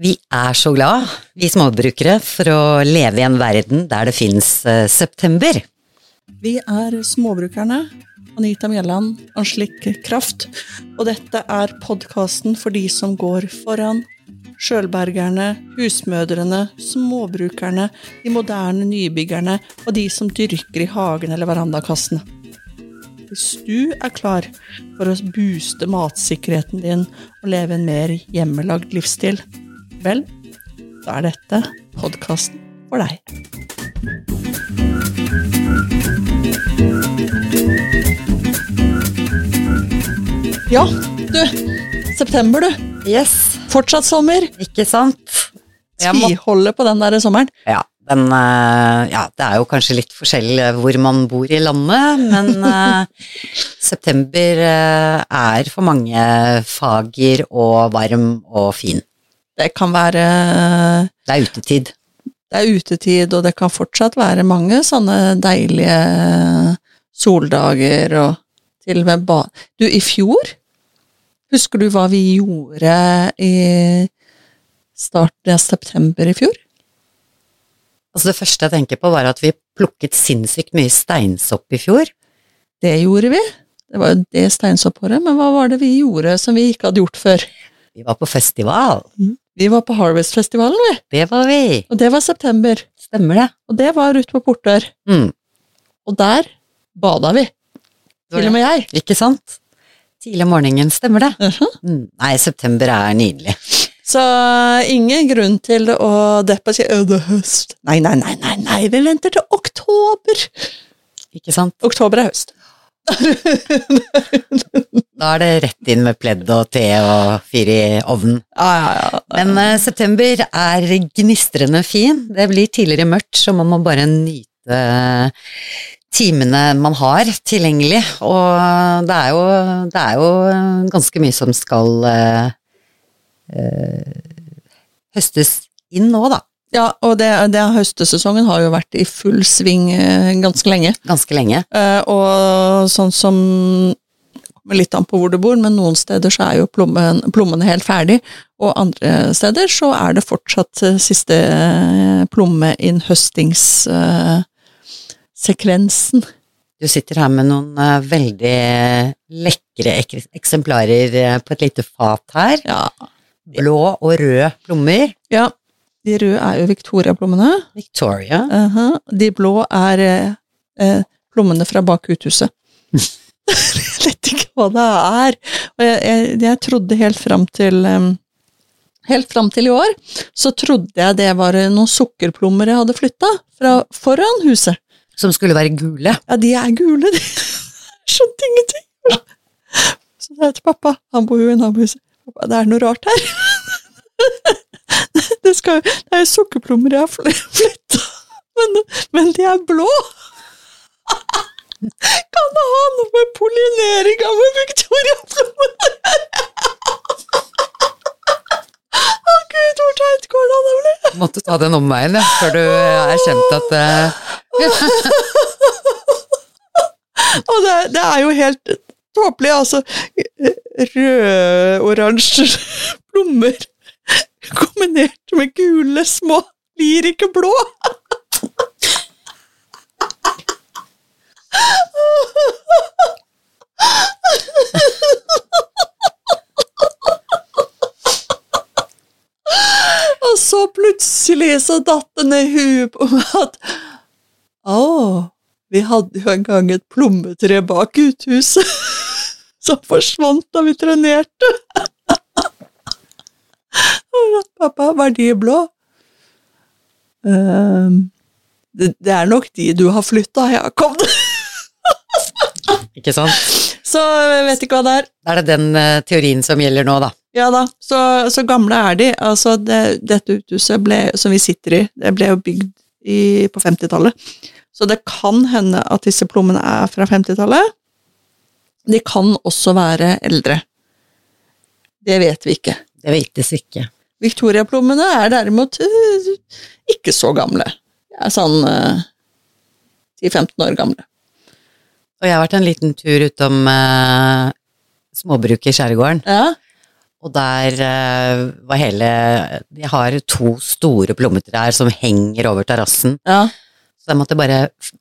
Vi er så glad, vi småbrukere, for å leve i en verden der det fins september. Vi er småbrukerne. Anita Mjelland, Anslik Kraft. Og dette er podkasten for de som går foran. Sjølbergerne, husmødrene, småbrukerne, de moderne nybyggerne og de som dyrker i hagen eller verandakassene. Hvis du er klar for å booste matsikkerheten din og leve en mer hjemmelagd livsstil, vel, da er dette podkasten for deg. Ja, du. September, du. Yes, Fortsatt sommer. ikke sant? Tviholder på den der sommeren. Ja, den, eh, ja, det er jo kanskje litt forskjell hvor man bor i landet, men eh, september eh, er for mange fager og varm og fin. Det kan være Det er utetid. Det er utetid, og det kan fortsatt være mange sånne deilige soldager og til og med ba... Du, i fjor Husker du hva vi gjorde i starten av september i fjor? Altså det første jeg tenker på var at vi plukket sinnssykt mye steinsopp i fjor. Det gjorde vi. Det var jo det steinsoppåret, men hva var det vi gjorde som vi ikke hadde gjort før? Vi var på festival. Vi var på Harvest-festivalen, vi. Det var vi. Og det var september. Stemmer det. Og det var ute på Portør. Mm. Og der bada vi. Til og med jeg. Ikke sant? Tidlig om morgenen, stemmer det. Mhm. Mm. Nei, september er nydelig. Så ingen grunn til å deppe og si «Å, det er høst. Nei, nei, nei, nei, nei, vi venter til oktober. Ikke sant? Oktober er høst. Da er det rett inn med pledd og te og fyr i ovnen. Ja, ja, ja. Men uh, september er gnistrende fin. Det blir tidligere mørkt, så man må bare nyte eh, timene man har tilgjengelig. Og det er jo, det er jo ganske mye som skal uh, uh, høstes inn nå, da. Ja, og det, det høstesesongen har jo vært i full sving eh, ganske lenge. Ganske lenge. Eh, og sånn som litt an på hvor du bor, men noen steder så er jo plommen, plommene helt ferdig, og andre steder så er det fortsatt eh, siste eh, plommeinnhøstingssekvensen. Du sitter her med noen eh, veldig lekre ek eksemplarer eh, på et lite fat her. Ja. Blå og rød plommer. ja, de røde er jo Victoria-plommene. Victoria. Aha. De blå er eh, eh, plommene fra bak uthuset. jeg vet ikke hva det er. Og jeg, jeg, jeg trodde helt fram til um, Helt fram til i år så trodde jeg det var noen sukkerplommer jeg hadde flytta fra foran huset. Som skulle være gule. Ja, de er gule, de. Skjønte ingenting. Så sa jeg til pappa, han bor jo i nabohuset, pappa, det er noe rart her. Det, skal, det er jo sukkerplommer jeg har fly- flytta, men, men de er blå. Kan det ha noe med pollinering av en Victoria-plomme å gjøre? Å gud, hvor teit går det an å bli? Måtte ta den omveien, ja, før du erkjente at uh... Og det, det er jo helt tåpelig, altså. Rød-oransje plommer kombinert med gule små blir ikke blå. Og så plutselig så datt det ned huet på meg at Å, vi hadde jo en gang et plommetre bak uthuset som forsvant da vi trenerte. Pappa, var de blå? Uh, det, det er nok de du har flytta, Jakob. Ikke sant? Så jeg vet ikke hva det er. Da er det den uh, teorien som gjelder nå, da. Ja da, så, så gamle er de. Altså, det, dette uthuset ble, som vi sitter i, det ble jo bygd i, på 50-tallet. Så det kan hende at disse plommene er fra 50-tallet. De kan også være eldre. Det vet vi ikke. Det vites ikke. Victoria-plommene er derimot eh, ikke så gamle. De er sånn eh, 10-15 år gamle. Og jeg har vært en liten tur utom uh, småbruket i skjærgården, Ja, og der eh, var hele Jeg har to store plommetrær som henger over terrassen. Ja. Så jeg måtte bare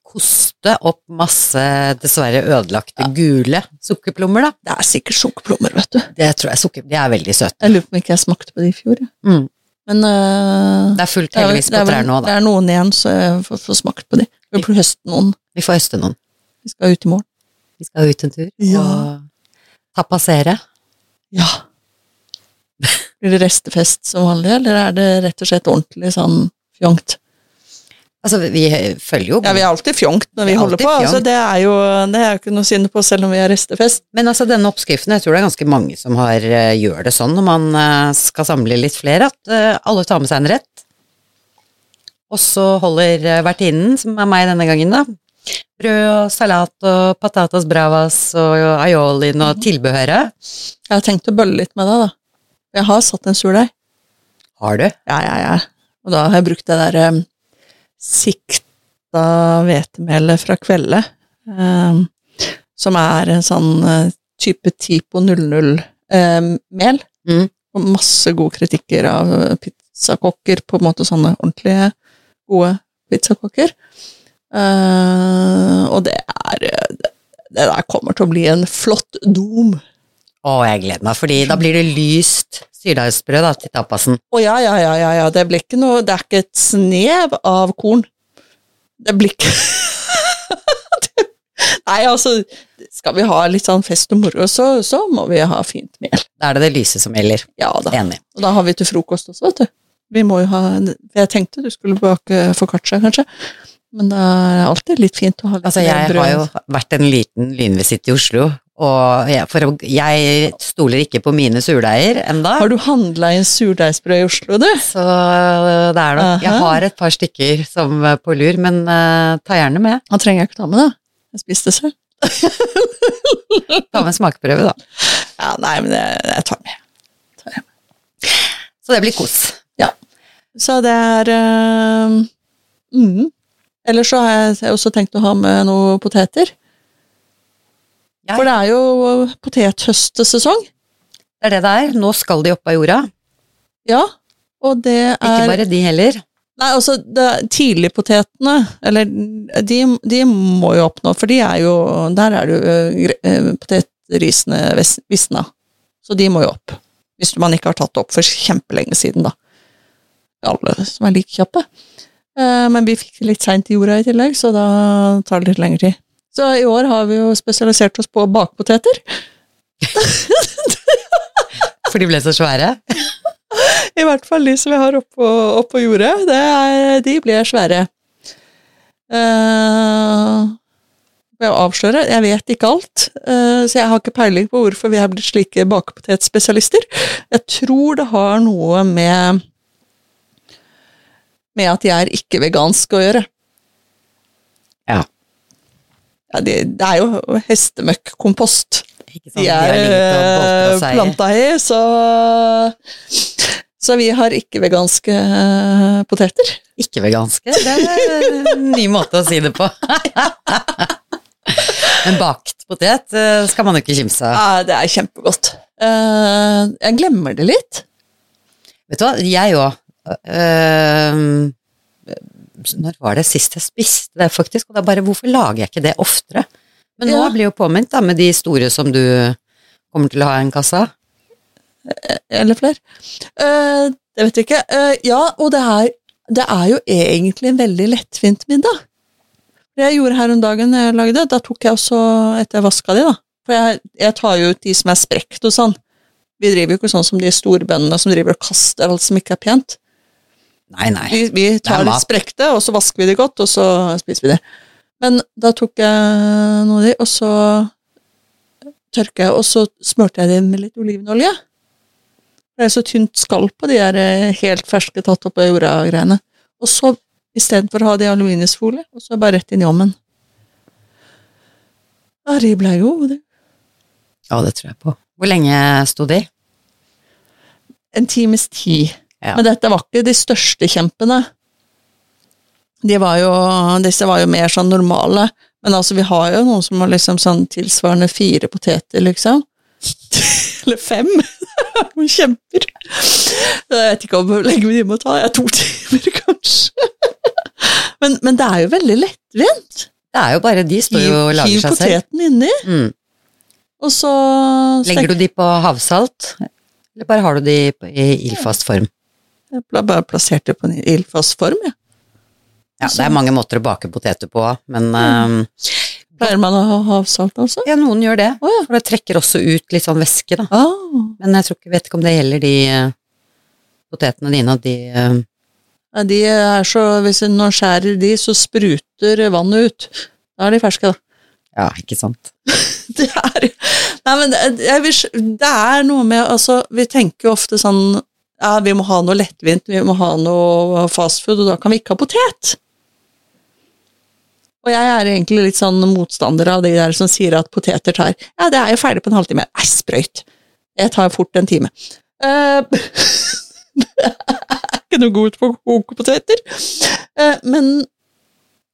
koste opp masse dessverre ødelagte gule sukkerplommer, da. Det er sikkert sukkerplommer, vet du. Det tror jeg sukker... De er veldig søte. Jeg lurer på om ikke jeg smakte på de i fjor. jeg. Mm. Men uh, Det er fullt heldigvis på trær nå, nå, Det er noen igjen, så jeg får, får smakt på de. Vi får høste noen. Vi får høste noen. Vi skal ut i morgen. Vi skal ut en tur Ja. og tapasere. Ja. Blir det restefest som vanlig, eller er det rett og slett ordentlig sånn fjongt? Altså, vi følger jo Ja, vi er alltid fjongt når vi Vi er holder på. Altså, det er jo det er ikke noe synd på, selv om vi har restefest. Men altså, denne oppskriften, jeg tror det er ganske mange som har, eh, gjør det sånn når man eh, skal samle litt flere, at eh, alle tar med seg en rett. Og så holder vertinnen, som er meg denne gangen, da, brød og salat og patatas bravas og aiolin og tilbehøret. Jeg har tenkt å bølle litt med det, da. Jeg har satt en surdeig. Har du? Ja, ja, ja. Og da har jeg brukt det der sikta hvetemelet fra Kvelde, um, som er en sånn uh, type Tipo 00-mel. Mm. Og masse gode kritikker av uh, pizzakokker, på en måte sånne ordentlige, gode pizzakokker. Uh, og det er det, det der kommer til å bli en flott dom. Å, jeg gleder meg, fordi da blir det lyst surdeigsbrød da, til tapasen. Å ja, ja, ja, ja, ja, det blir ikke noe Det er ikke et snev av korn. Det blir ikke Nei, altså, skal vi ha litt sånn fest og moro, så, så må vi ha fint mel. Da er det det lyse som gjelder. Ja da. Enig. Og da har vi til frokost også, vet du. Vi må jo ha Jeg tenkte du skulle bake foccaccia, kanskje. Men det er alltid litt fint å ha litt Altså, jeg brød. har jo vært en liten lynvisitt i Oslo, og jeg, for, jeg stoler ikke på mine surdeiger enda. Har du handla inn surdeigsbrød i Oslo, du? Så det er nok Jeg har et par stykker som er på lur, men uh, ta gjerne med. Han trenger jeg ikke ta med, da. Jeg spiste selv. Ta med smakeprøve, da. Ja, nei, men jeg, jeg tar med. Så det blir kos. Ja. Så det er uh, mm. Ellers så har jeg også tenkt å ha med noen poteter. Ja. For det er jo potethøstesesong. Det er det det er. Nå skal de opp av jorda. Ja. Og det er Ikke bare de heller. Nei, altså, tidligpotetene, eller de, de må jo opp nå, for de er jo Der er det jo gre- øh, potetrisene visna. Så de må jo opp. Hvis man ikke har tatt det opp for kjempelenge siden, da. Alle som er like kjappe. Eh, Men vi fikk det litt seint i jorda i tillegg, så da tar det litt lengre tid. Så i år har vi jo spesialisert oss på bakpoteter. For de ble så svære. I hvert fall de som vi har oppå, oppå jordet, det er, de blir svære. Uh, jeg avsløre, jeg vet ikke alt, uh, så jeg har ikke peiling på hvorfor vi har blitt slike bakepotetspesialister. Jeg tror det har noe med med at jeg er ikke-vegansk å gjøre. Ja. Det, det er jo hestemøkkkompost de er, å boltre eh, planta i, så Så vi har ikke-veganske eh, poteter. Ikke-veganske. Det er en ny måte å si det på. en bakt potet eh, skal man jo ikke kimse av. Ja, det er kjempegodt. Jeg glemmer det litt. Vet du hva, jeg òg. Når var det sist jeg spiste det, faktisk? Og er bare, hvorfor lager jeg ikke det oftere? Men nå Ja. blir jo påminnet da, med de store som du kommer til å ha i en kasse. Eller flere. Uh, det vet jeg ikke. Uh, ja, og det er, det er jo egentlig en veldig lettvint middag. Det jeg gjorde her om dagen jeg lagde, da tok jeg også etter jeg vaska de, da. For jeg, jeg tar jo ut de som er sprekt og sånn. Vi driver jo ikke sånn som de storbøndene som driver og kaster alt som ikke er pent. Nei, nei. Vi, vi tar litt sprekte, og så vasker vi det godt, og så spiser vi det. Men da tok jeg noe av de, og så tørka jeg, og så smurte jeg det med litt olivenolje. Det er så tynt skall på de der eh, helt ferske tatt opp av jorda-greiene. Og så istedenfor å ha det i aluminiumsfolie, og så bare rett inn i ovnen. Ja, de ble gode. Ja, det tror jeg på. Hvor lenge sto de? En times tid. Ja. Men dette var ikke de største kjempene. De var jo, disse var jo mer sånn normale. Men altså, vi har jo noen som har liksom sånn tilsvarende fire poteter, liksom. Eller fem. Noen kjemper. Jeg vet ikke om hvor lenge vi må ta. Jeg er to timer, kanskje. Men, men det er jo veldig lettvint. Det er jo bare De står jo og lager seg selv. poteten inni, Mm. og så Legger du de på havsalt, eller bare har du de i ildfast form? Jeg ble bare plassert det på en ildfast form, jeg. Ja, det er mange måter å bake poteter på, men Mm. um, Pleier man å ha havsalt også? ja, noen gjør det. Å ja. For det trekker også ut litt sånn væske, da. Oh. Men jeg tror ikke, vet ikke om det gjelder de eh, potetene dine, at de uh, Ja, de er så, hvis en nå skjærer de, så spruter vannet ut. Da er de ferske, da. Ja, ikke sant. Det er Nei, men det, jeg det er noe med Altså, vi tenker jo ofte sånn Ja, vi må ha noe lettvint, vi må ha noe fastfood, og da kan vi ikke ha potet. Og jeg er egentlig litt sånn motstander av de der som sier at poteter tar Ja, det er jo ferdig på en halvtime. Nei, sprøyt. Jeg tar fort en time. Uh, det er ikke noe godt på å koke poteter. Uh, men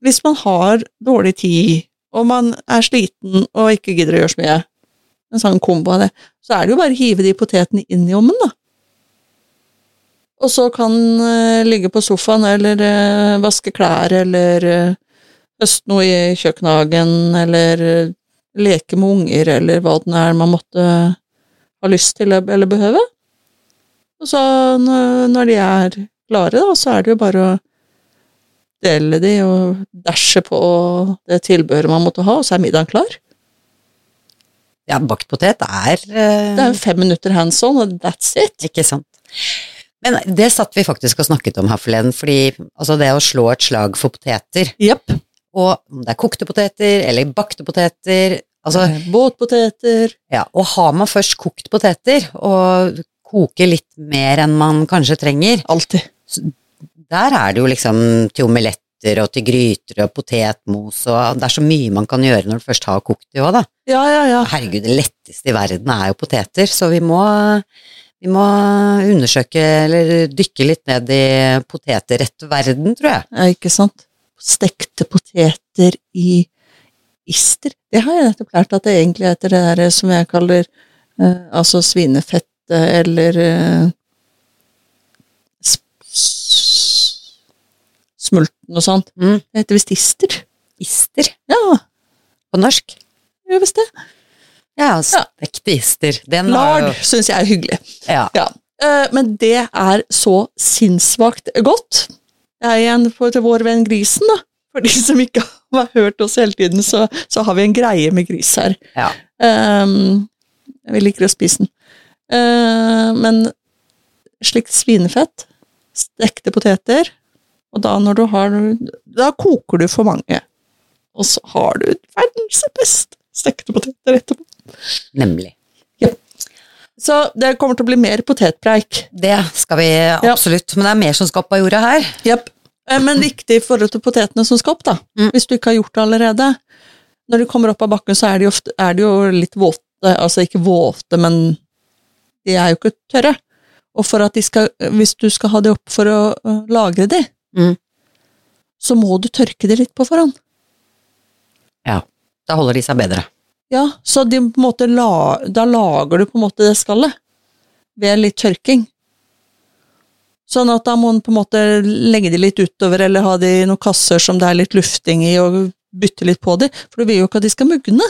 hvis man har dårlig tid, og man er sliten og ikke gidder å gjøre så mye, en sånn kombo av det, så er det jo bare å hive de potetene inn i ovnen, da. Og så kan uh, ligge på sofaen eller uh, vaske klær eller uh, høste noe i kjøkkenhagen eller leke med unger eller hva det er man måtte ha lyst til eller behøve. Og så når, de er klare, da, så er det jo bare å dele de og dæsje på det tilbehøret man måtte ha, og så er middagen klar. Ja, bakt potet er Det er fem minutter hands on, og that's it. Ikke sant. Men det satt vi faktisk og snakket om her forleden, fordi altså det å slå et slag for poteter, yep. og om det er kokte poteter eller bakte poteter altså, Båtpoteter. ja, Og har man først kokt poteter og koker litt mer enn man kanskje trenger, Alltid. der er det jo liksom til omeletter og til gryter og potetmos og det er så mye man kan gjøre når du først har kokt det òg, da. Ja, ja, ja. Herregud, det letteste i verden er jo poteter, så vi må, vi må undersøke eller dykke litt ned i potetrettverden, tror jeg. ja. Ikke sant? Stekte poteter i ister. Det har jeg nettopp lært at det egentlig heter det der som jeg kaller eh, altså svinefett eller eh, smulten og sånt. Mm. Det heter visst ister. Ister Ja, på norsk. gjør visst det. Ja, stekte ister. Den Lard jo syns jeg er hyggelig. ja. Ja. Eh, Men det er så sinnssvakt godt. Det er igjen for til vår venn grisen, da. For de som ikke har hørt oss hele tiden, så, så har vi en greie med gris her. Ja. Um, vi liker å spise den. Uh, men slikt svinefett, stekte poteter, og da når du har Da koker du for mange. Og så har du verdens beste stekte poteter etterpå. Nemlig. Så det kommer til å bli mer potetpreik. Det skal vi absolutt, men det er mer som skal opp av jorda her. Jepp. Eh, Men viktig i forhold til potetene som skal opp, da. Mm. Hvis du ikke har gjort det allerede. Når de kommer opp av bakken, så er de, ofte, er de jo litt våte. Altså ikke våte, men de er jo ikke tørre. Og for at de skal, hvis du skal ha de opp for å lagre de, Mm. så må du tørke de litt på forhånd. Ja. Da holder de seg bedre. Ja, så de på en måte la, da lager du på en måte det skallet ved litt tørking. Sånn at da må en på en måte legge de litt utover, eller ha de i noen kasser som det er litt lufting i, og bytte litt på de, for du vil jo ikke at de skal mugne.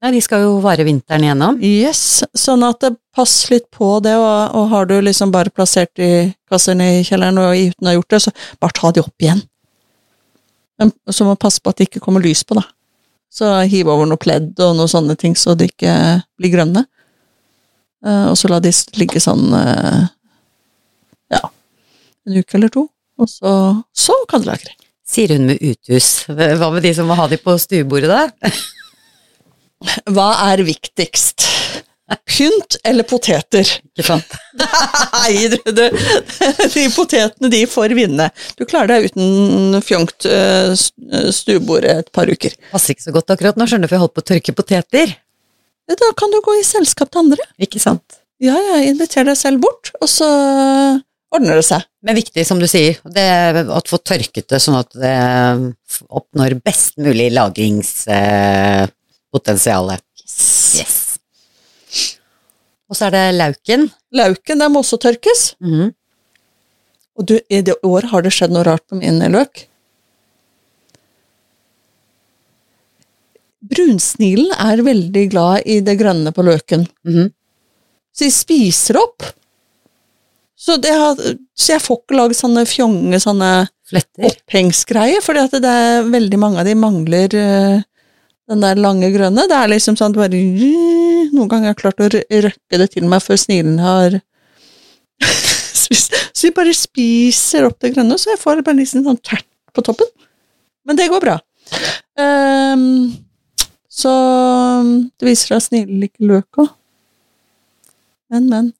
Nei, de skal jo vare vinteren igjennom. Yes, sånn at det passer litt på det, og, og har du liksom bare plassert de kassene i kjelleren og uten å ha gjort det, så bare ta de opp igjen. Men så må man passe på at det ikke kommer lys på, da. Så hiv over noe pledd og noen sånne ting, så de ikke blir grønne. Eh, og så la de ligge sånn eh, ja, en uke eller to, og så, så kan du lagre. Sier hun med uthus. Hva med de som må ha de på stuebordet, da? Hva er viktigst? Pynt eller poteter? Ikke sant? Nei, du, du, de potetene de får vinne. Du klarer deg uten fjongt uh, stuebord et par uker. Passer ikke så godt akkurat nå, skjønner du, for jeg holdt på å tørke poteter. Da kan du gå i selskap til andre. Ikke sant? Ja, ja, inviter deg selv bort, og så ordner det seg. Men viktig, som du sier, det å få tørket det sånn at det oppnår best mulig lagringspotensial. Yes. Og så er det lauken. Lauken, den må også tørkes. Mm. Og du, i det året har det skjedd noe rart på min løk. Brunsnilen er veldig glad i det grønne på løken, Mm. så de spiser opp. Så, det har, så jeg får ikke lagd sånne fjonge sånne Fletter. opphengsgreier, at det er veldig mange av de mangler eh, den der lange grønne. Det er liksom sånn at bare Noen ganger har jeg klart å røkke det til meg før snilen har spist. Så vi bare spiser opp det grønne, så jeg får bare liksom sånn tert på toppen. Men det går bra. Um, så det viser seg at snilen liker løk òg. Men, men.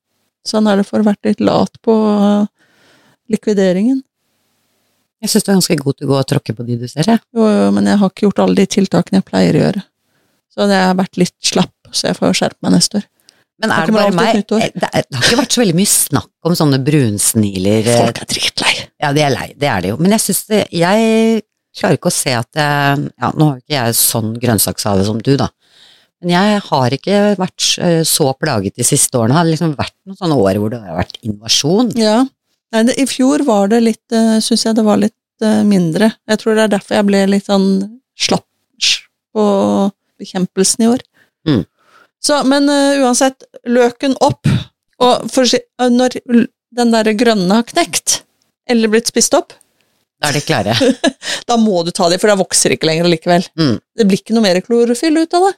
Sånn er det for å vært litt lat på likvideringen. Jeg syns du er ganske god til å gå og tråkke på de du ser, jeg. Jo, jo, men jeg har ikke gjort alle de tiltakene jeg pleier å gjøre. Så det har vært litt slapp, så jeg får skjerpe meg neste år. Men er det bare meg? Eh, Det, er, det har ikke vært så veldig mye snakk om sånne brunsniler. eh, Folk er dritlei. Ja, de er lei, det er det jo. Men jeg syns det Jeg klarer ikke å se at jeg Ja, nå har ikke jeg sånn grønnsakshave som du, da. Men jeg har ikke vært eh, så plaget de siste årene. Det har liksom vært noen sånne år hvor det har vært invasjon. Ja. Nei, det, I fjor var det litt, uh, syns jeg det var litt eh, mindre. Jeg tror det er derfor jeg ble litt sånn slapp på bekjempelsen i år. Mm. Så, men uh, uansett, løken opp. Og for, eh, når den der grønne har knekt, eller blitt spist opp, Da er de klare. da må du ta dem, for da vokser ikke lenger likevel. Mm. Det blir ikke noe mer klorofyll ut av det,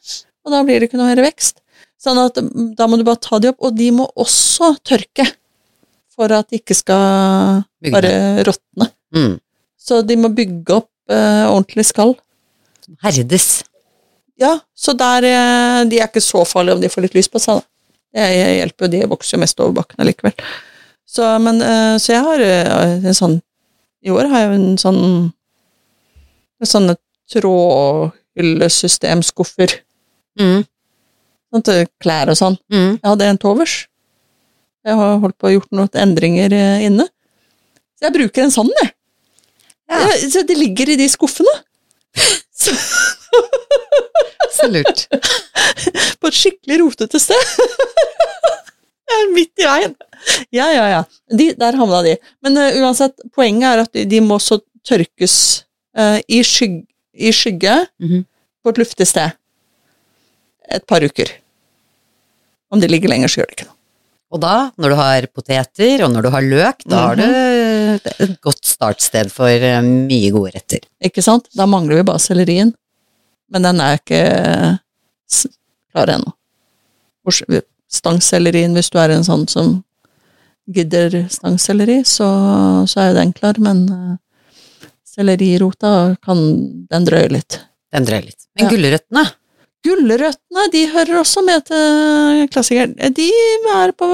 og da blir det ikke noe mer vekst. Sånn at mm, da må du bare ta de opp, og de må også tørke for at de ikke skal Bygge. bare råtne. Mm. Så de må bygge opp eh, ordentlig skall. Herdes. Ja, så der eh, De er ikke så farlige om de får litt lys på seg, da. Jeg hjelper jo, de vokser jo mest over bakken allikevel. Så, men, eh, så jeg har eh, en sånn I år har jeg en sånn en sånne trådhyllesystemskuffer. Mm. Sånn til klær og sånn. Mm. Jeg hadde en til overs. Jeg har holdt på å gjort noen endringer eh, inne. Så jeg bruker en sånn, jeg. Ja. Jeg- Så det ligger i de skuffene. Så, Så lurt. på et skikkelig rotete sted. Jeg er midt i veien. Ja, ja, ja. De, der havna de. Men uh, uansett, poenget er at de, de må så tørkes uh, i, skyg, i skygge Mhm. på et luftig sted et par uker. Om de ligger lenger, så gjør det ikke noe. Og da, når du har poteter, og når du har løk, da har du et godt startsted for eh, mye gode retter. Ikke sant? Da mangler vi bare sellerien. Men den er ikke klar ennå. Stangsellerien, hvis du er en sånn som gidder stangselleri, så, så er jo den klar, men uh, sellerirota kan den drøyer litt. Den drøyer litt. Men Ja. gulrøttene, Gulrøttene, de hører også med til klassikeren. De er, på,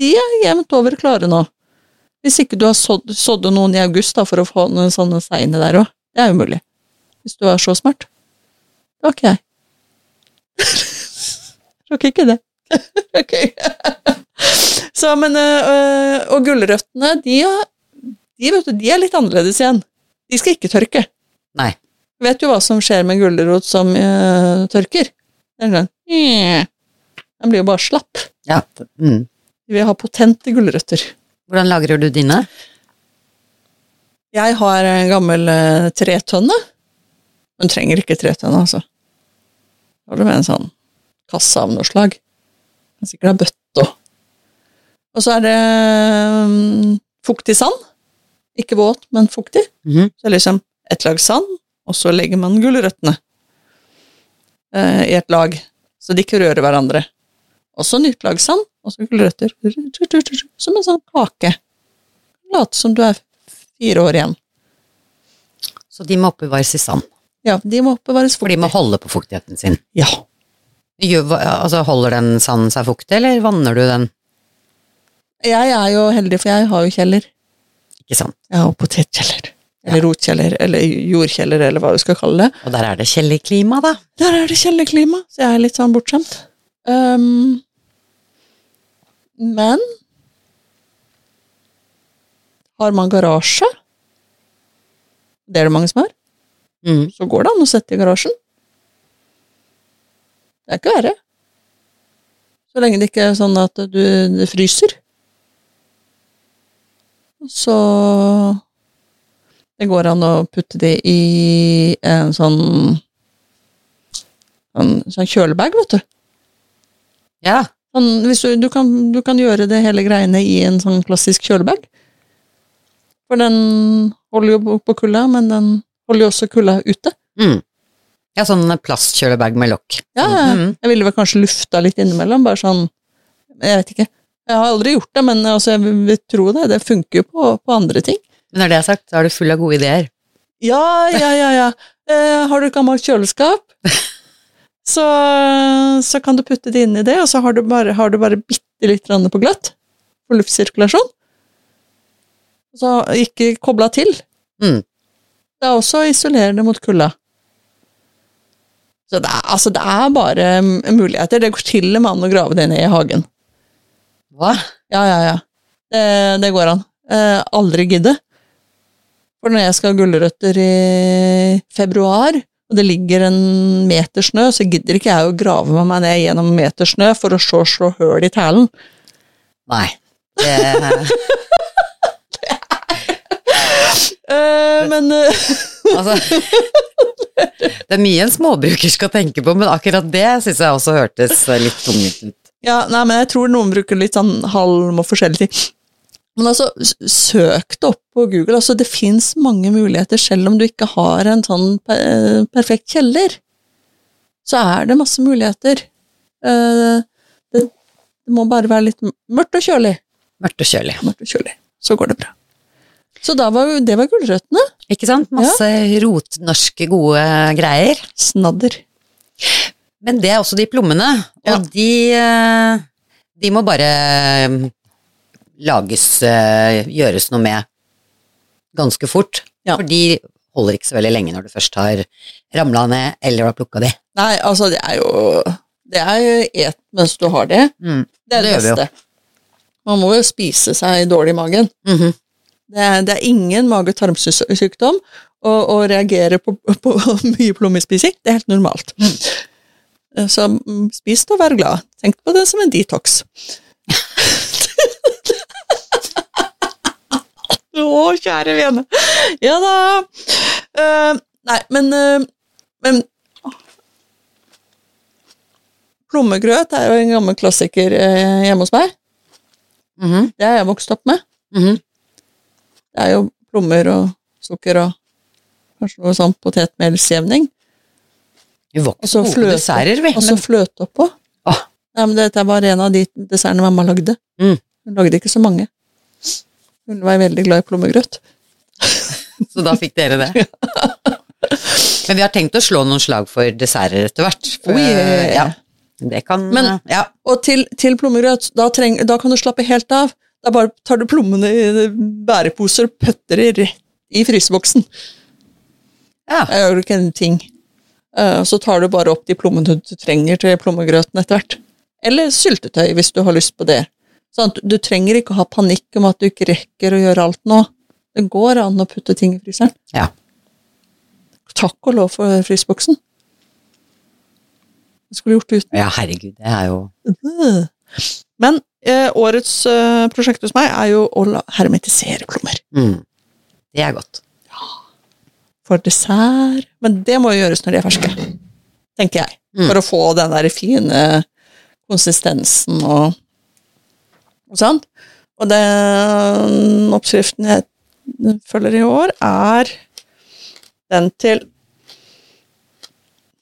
de er jevnt over klare nå. Hvis ikke du har sådd, sådd noen i august da, for å få noen sånne seine der òg. Det er umulig. Hvis du er så smart. Det var ikke jeg. Rakk ikke det. ok. så, men øh, Og gulrøttene, de, de, de er litt annerledes igjen. De skal ikke tørke. Nei. Vet du hva som skjer med gulrot som uh, tørker? Den, sånn, den blir jo bare slapp. ja. Mm. Vi har potente gulrøtter. Hvordan lagrer du dine? Jeg har en gammel uh, tretønne. Hun trenger ikke tretønne, altså. Da har du med en sånn kasse av noe slag. Kan sikkert ha bøtte òg. Og så er det um, fuktig sand. Ikke våt, men fuktig. Mhm. Så det er liksom et lag sand, og så legger man gulrøttene eh, i et lag, så de ikke rører hverandre. Og så nytt lag sand, og så gulrøtter. Som en sånn kake. Late som du er fire år igjen. Så de må oppbevares i sand. Ja, de må oppbevares For de må holde på fuktigheten sin. Ja. Altså, holder den sanden seg fuktig, eller vanner du den? Jeg er jo heldig, for jeg har jo kjeller. Ikke sant? Jeg har potetkjeller. Eller rotkjeller, eller jordkjeller, eller hva du skal kalle det. Og der er det kjellerklima, da. Der er det kjellerklima, så jeg er litt sånn bortskjemt. Um, men har man garasje, det er det mange som har, Mm. så går det an å sette i garasjen. Det er ikke verre. Så lenge det ikke er sånn at du, det fryser. Så det går an å putte det i en sånn en sånn kjølebag, vet du. Ja. Sånn, du, du, kan, du kan gjøre det hele greiene i en sånn klassisk kjølebag. For den holder jo på kulda, men den holder jo også kulda ute. Mm. Ja, sånn plastkjølebag med lokk. Ja, Mm. jeg ville vel kanskje lufta litt innimellom, bare sånn Jeg vet ikke. Jeg har aldri gjort det, men altså, jeg vil tro det. Det funker jo på, på andre ting. Men når det er sagt, så er du full av gode ideer. Ja, ja, ja, ja. Eh, har du et gammelt kjøleskap, så, så kan du putte det inn i det, og så har du bare, har du bare bitte litt på gløtt for luftsirkulasjon. Så ikke kobla til. Mm. Det er også isolerende mot kulda. Så det er, altså, det er bare mm, muligheter. Det går til og med an å grave det ned i hagen. Hva? Ja, ja, ja. Det, det går an. Eh, aldri gidde. For når jeg skal ha gulrøtter i februar, og det ligger en meter snø, så gidder ikke jeg å grave meg ned gjennom en meter snø for å så slå høl i tælen. Nei. Det, Uh, men uh. altså, det er mye en småbruker skal tenke på, men akkurat det syns jeg også hørtes litt tungvint ut. Ja, nei, men jeg tror noen bruker litt sånn halm og forskjellige ting. Men altså, søk det opp på Google. Altså, det fins mange muligheter, selv om du ikke har en sånn perfekt kjeller. Så er det masse muligheter. Eh, det, må bare være litt mørkt og kjølig. Mørkt og kjølig. Mørkt og kjølig. Så går det bra. Så var, det var gulrøttene. Ikke sant? Masse rotnorske, gode greier. Snadder. Men det er også de plommene, Ja. og de, eh, de må bare eh, lages, eh, gjøres noe med ganske fort. Ja. For de holder ikke så veldig lenge når du først har ramla ned eller har plukka de. Nei, altså, det er jo Det er jo et mens du har det. Mm. Det er det, Det beste. Man må jo spise seg dårlig i magen. Mhm. Det er, det er ingen mage-tarmsykdom å, å reagere på, på mye plommespising. Det er helt normalt. Så mm, spis det og vær glad. Tenk på det som en detox. Å, kjære vene. Ja da. Uh, nei, men, uh, men Plommegrøt er jo en gammel klassiker eh, hjemme hos meg. Mhm. Det har jeg vokst opp med. Mhm. Det er jo plommer og sukker og kanskje noe sånn potetmelsjevning. Vi så på gode fløte, desserter, vi. og så Men, fløte oppå. Ah. Nei, men dette var en av de dessertene mamma lagde. Mm. Hun lagde ikke så mange. Hun var veldig glad i plommegrøt. så da fikk dere det. Men vi har tenkt å slå noen slag for desserter etter hvert. For, Oh, yeah. ja, det kan Men- ja. Og til, til plommegrøt, da, treng, da kan du slappe helt av. Da bare tar du plommene i bæreposer og putter de rett i fryseboksen. ja. Jeg gjør ikke en ting. Eh, Så tar du bare opp de plommene du trenger til plommegrøten etter hvert. Eller syltetøy, hvis du har lyst på det. Sånn at du trenger ikke å ha panikk om at du ikke rekker å gjøre alt nå. Det går an å putte ting i fryseren. Ja. Takk og lov for fryseboksen. Det skulle gjort uten. ja, herregud, det er jo Øh. Men eh, årets eh, prosjekt hos meg er jo å hermetisere plommer. mm. Det er godt. For dessert Men det må jo gjøres når de er ferske, tenker jeg. Mm. For å få den der fine konsistensen og, sånn. Og den oppskriften jeg følger i år, er den til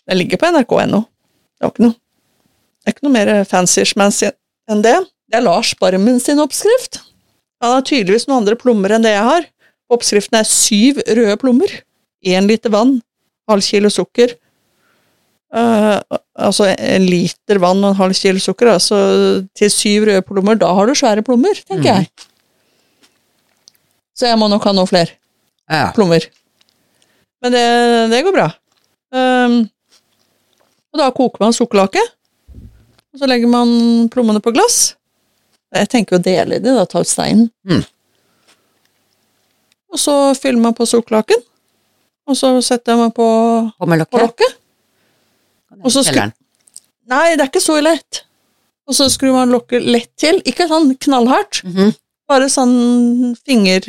Den ligger på nrk.no. Det var ikke noe det er ikke noe mer fancy-schmancy enn det. Det er Lars Barmen sin oppskrift. Han har tydeligvis noen andre plommer enn det jeg har. Oppskriften er syv røde plommer, én liter vann, halv kilo sukker. Eh, altså en liter vann og en halv kilo sukker, altså til syv røde plommer. Da har du svære plommer, tenker mm. jeg. Så jeg må nok ha noen flere Ja. plommer. Men det, det går bra. Um, og da koker man sukkerlake, og så legger man plommene på glass. Jeg tenker å dele de, da, ta ut steinen. Mm. Og så fyller man på sukkerlaken, og så setter man på, på lokket. Og så skal- Nei, det er ikke så lett. Og så skrur man lokket lett til. Ikke sånn knallhardt, Mhm. bare sånn finger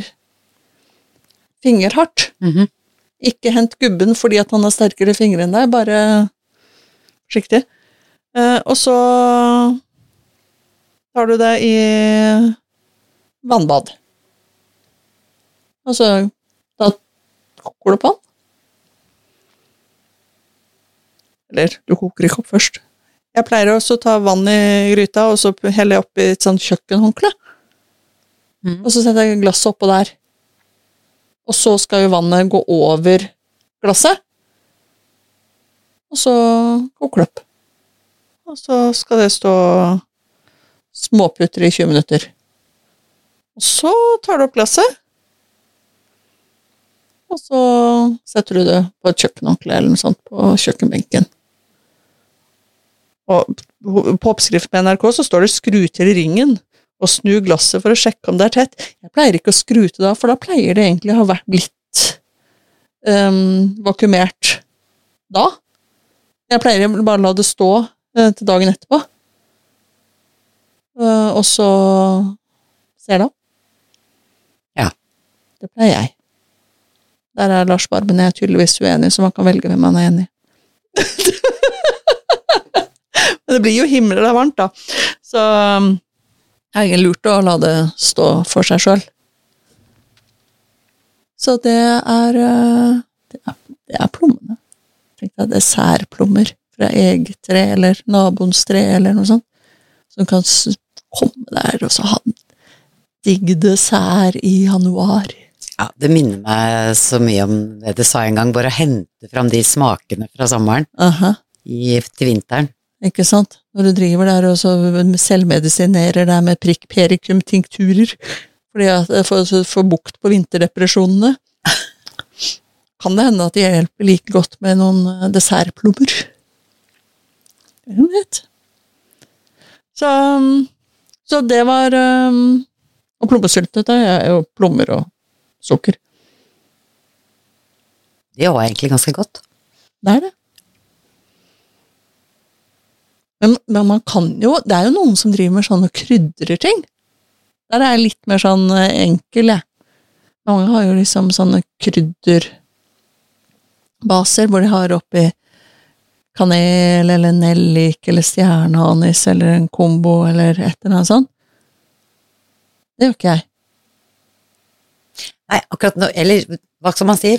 fingerhardt. Mhm. Ikke hent gubben fordi at han har sterkere fingre enn deg, bare forsiktig. Eh, og så tar du det i vannbad. Og så da koker du på den. Eller, du koker ikke opp først. Jeg pleier også å ta vann i gryta, og så heller jeg oppi et sånt kjøkkenhåndkle. Mm. Og så setter jeg glasset oppå der. Og så skal jo vannet gå over glasset. Og så koker det opp. Og så skal det stå småputter i 20 minutter. Og så tar du opp glasset. Og så setter du det på et kjøkkenhåndkle eller noe sånt på kjøkkenbenken. Og på oppskrift på NRK så står det 'skru til i ringen' og snu glasset for å sjekke om det er tett. Jeg pleier ikke å skru til da, for da pleier det egentlig å ha vært blitt um, vakuumert da. Jeg pleier bare å la det stå uh, til dagen etterpå. Uh, og så ser da. Ja. Det pleier jeg. Der er Lars Barben jeg er tydeligvis uenig, så man kan velge hvem man er enig i. Men det blir jo himla varmt, da. Så um, det er lurt å la det stå for seg sjøl. Så det er uh, Det er, det er plommene. Tenk deg dessertplommer fra eget tre eller naboens tre eller noe sånt. Som kan komme der og så ha en digg dessert i januar. Ja, det minner meg så mye om det du sa en gang, bare å hente fram de smakene fra sommeren Aha. i, til vinteren. Ikke sant? Når du driver der og så selvmedisinerer deg med prikk perikum-tinkturer fordi at for å få bukt på vinterdepresjonene, kan det hende at det hjelper like godt med noen eh, dessertplommer. Hvem vet? Så, um, så det var um, Og plommesyltetøy er jo plommer og sukker. Det var egentlig ganske godt. Det er det. Men, men man kan jo Det er jo noen som driver med sånne krydrer ting. Der er jeg litt mer sånn eh, enkel, jeg. Mange har jo liksom sånne krydderbaser hvor de har oppi kanel eller nellik eller stjerneanis eller en kombo eller et eller annet sånt. Det gjør ikke jeg. Nei, akkurat nå, eller hva skal man si,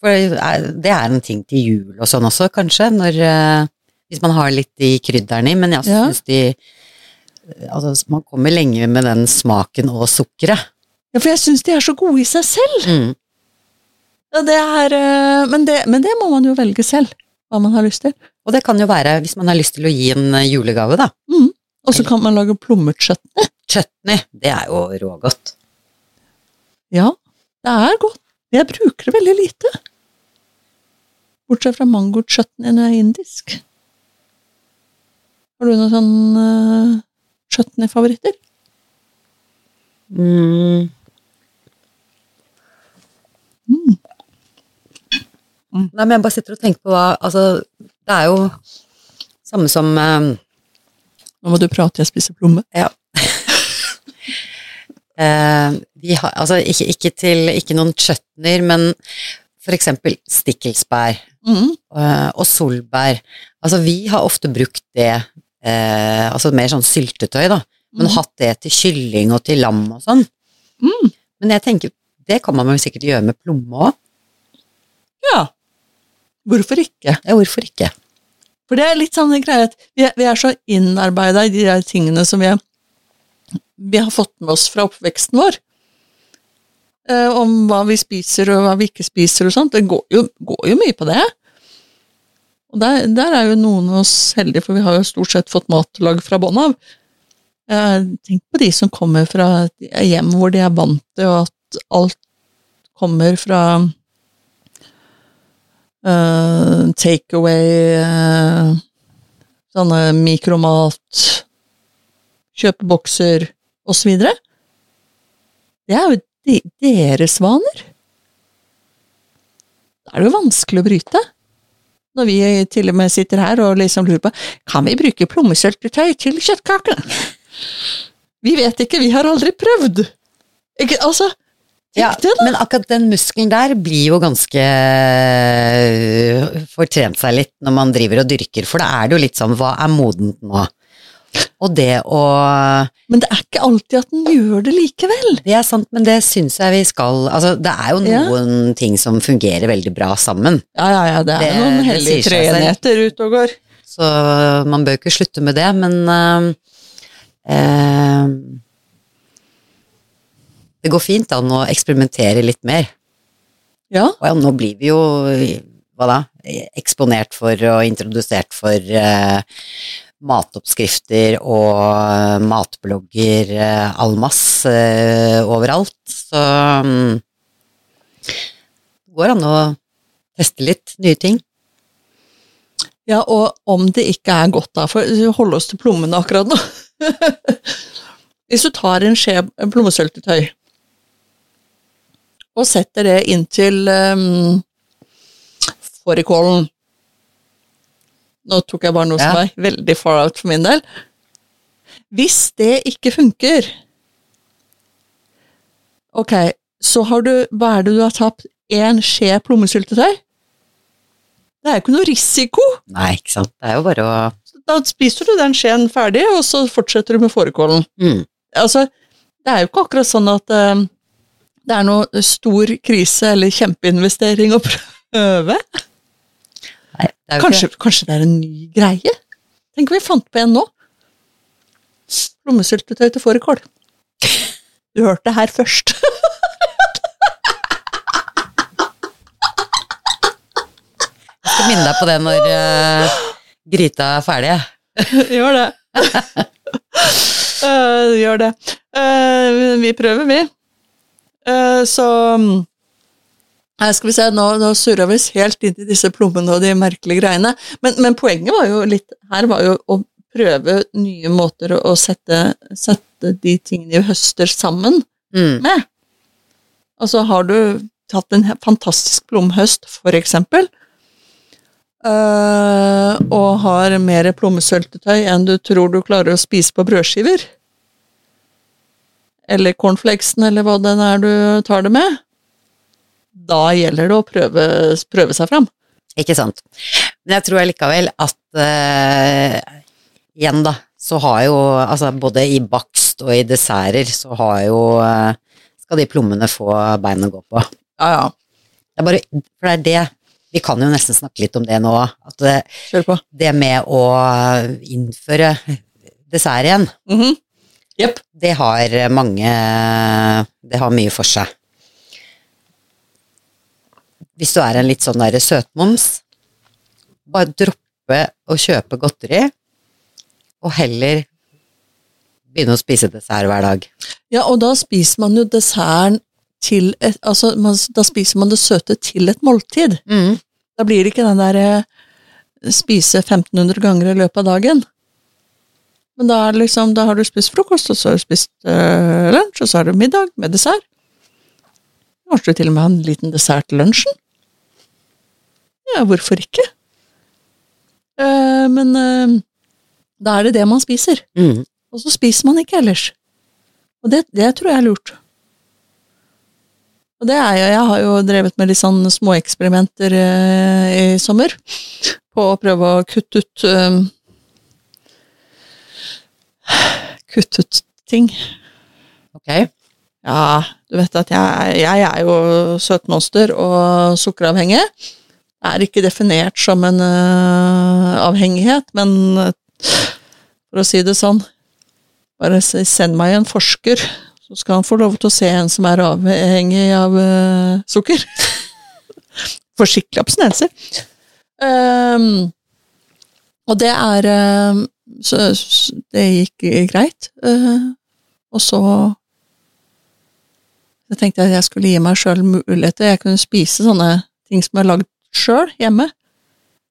for er- det er en ting til jul og sånn også, kanskje, når, eh, hvis man har litt de krydderne i, men jeg Ja. synes de, altså man kommer lenge med den smaken og sukkeret. Ja, for jeg syns de er så gode i seg selv. Mm. Ja, det er, eh, men, det, men det må man jo velge selv, hva man har lyst til. Og det kan jo være hvis man har lyst til å gi en eh, julegave, da. Og så kan man lage plommechutney. Chutney, det er jo rågodt. Ja, det er godt. Jeg bruker det veldig lite. Bortsett fra mango-chutney når jeg er indisk. Har du noen sånn uh, chutney-favoritter? Mm. Nei, men jeg bare sitter og tenker på hva, altså, det er jo samme som eh, Nå må du prate, jeg spiser plomme. Ja. Eh, vi har, altså ikke, ikke til ikke noen chutneyer, men for eksempel stikkelsbær Mm. eh, og solbær. Altså vi har ofte brukt det, eh, altså mer sånn syltetøy, da, men Mm. hatt det til kylling og til lam og sånn. Mm. Men jeg tenker, det kan man vel sikkert gjøre med plomme òg. Ja. Hvorfor ikke? Ja, hvorfor ikke? For det er litt sånn en greie at vi er, vi er så innarbeida i de der tingene som vi, er, vi har fått med oss fra oppveksten vår. Eh, om hva vi spiser og hva vi ikke spiser og sånt. Det går jo, går jo mye på det. Og der, der er jo noen av oss heldige, for vi har jo stort sett fått matlag fra bånn av. Eh, tenk på de som kommer fra hjem hvor de er vant til at alt kommer fra uh, takeaway, uh, sånne mikromat, kjøpebokser osv. Det er jo de, deres vaner. Da er det jo vanskelig å bryte. Når vi til og med sitter her og liksom lurer på kan vi bruke plommesøltetøy til kjøttkakene. Vi vet ikke, vi har aldri prøvd. Ikke, altså, Ja, det men akkurat den muskelen der blir jo ganske øh, Får trent seg litt når man driver og dyrker, for da er det jo litt sånn hva er modent nå? Og det å Men det er ikke alltid at den gjør det likevel. Det er sant, men det syns jeg vi skal Altså, det er jo Ja. noen ting som fungerer veldig bra sammen, Ja, ja, ja, det er Det- noen hellige treenheter ute og går. så man bør ikke slutte med det, men uh, uh, Det går fint an å eksperimentere litt mer. Ja, Og ja, nå blir vi jo hva da, eksponert for og introdusert for eh, matoppskrifter og matblogger eh, all masse eh, overalt, så mm, det går an å teste litt nye ting. ja, og om det ikke er godt da, for vi holder oss til plommene akkurat nå. Hvis du tar en skje plommesøltetøy og setter det inntil um, fårikålen Nå tok jeg bare noe som Ja. var veldig far out for min del. Hvis det ikke funker Ok, så har du Hva er det du har tapt? Én skje plommesyltetøy? Det er jo ikke noe risiko. Nei, ikke sant. Det er jo bare å Da spiser du den skjeen ferdig, og så fortsetter du med fårikålen. mm. Altså, det er jo ikke akkurat sånn at uh, det er noe stor krise eller kjempeinvestering å prøve. Nei, det Kanskje, kanskje det er en ny greie? Tenk om vi fant på en nå. Lommesyltetøy til fårikål. Du hørte det her først. Jeg skal minne deg på det når uh, gryta er ferdig. gjør det. uh, gjør det. Uh, vi prøver, vi. Så her skal vi se, nå, nå surra vi oss helt inn i disse plommene og de merkelige greiene. Men, men poenget var jo litt her var jo å prøve nye måter å, sette, sette de tingene vi høster sammen Mm. med. Altså har du tatt en fantastisk plomhøst, for eksempel, øh, og har mer plommesøltetøy enn du tror du klarer å spise på brødskiver, eller cornflakesen, eller hva den er du tar det med, da gjelder det å prøve, prøve seg fram. Ikke sant. Men jeg tror allikevel at eh, igjen, da, så har jo altså både i bakst og i desserter så har jo eh, skal de plommene få bein å gå på. Ja, ja. Det er bare, for det er det Vi kan jo nesten snakke litt om det nå, at det, det med å innføre dessert igjen, mm -hmm. yep. det har mange Det har mye for seg. Hvis du er en litt sånn derre søtmoms, bare droppe å kjøpe godteri, og heller begynne å spise dessert hver dag. Ja, og da spiser man jo desserten til et, altså man, Da spiser man det søte til et måltid. Da blir det ikke den der eh, spise 1500 ganger i løpet av dagen. Men da, er liksom, da har du spist frokost, og så har du spist øh, lunsj, og så har du middag med dessert. Kanskje du til og med har en liten dessert til lunsjen? Ja, hvorfor ikke? Uh, men uh, da er det det man spiser. Mm. Og så spiser man ikke ellers. Og det, det tror jeg er lurt. Og det er jo, jeg har jo drevet med litt sånn småeksperimenter uh, i sommer. På å prøve å kutte ut Kutte ut ting. Ok. Ja, du vet at jeg, jeg er jo søtmonster og sukkeravhengig. Er ikke definert som en uh, avhengighet, men uh, for å si det sånn Bare send meg en forsker, så skal han få lov til å se en som er avhengig av uh, sukker. For skikkelig abstinenser. Um, og det er så, s- Det gikk greit. og så jeg tenkte at jeg skulle gi meg sjøl muligheter. Jeg kunne spise sånne ting som har lagd sjøl hjemme,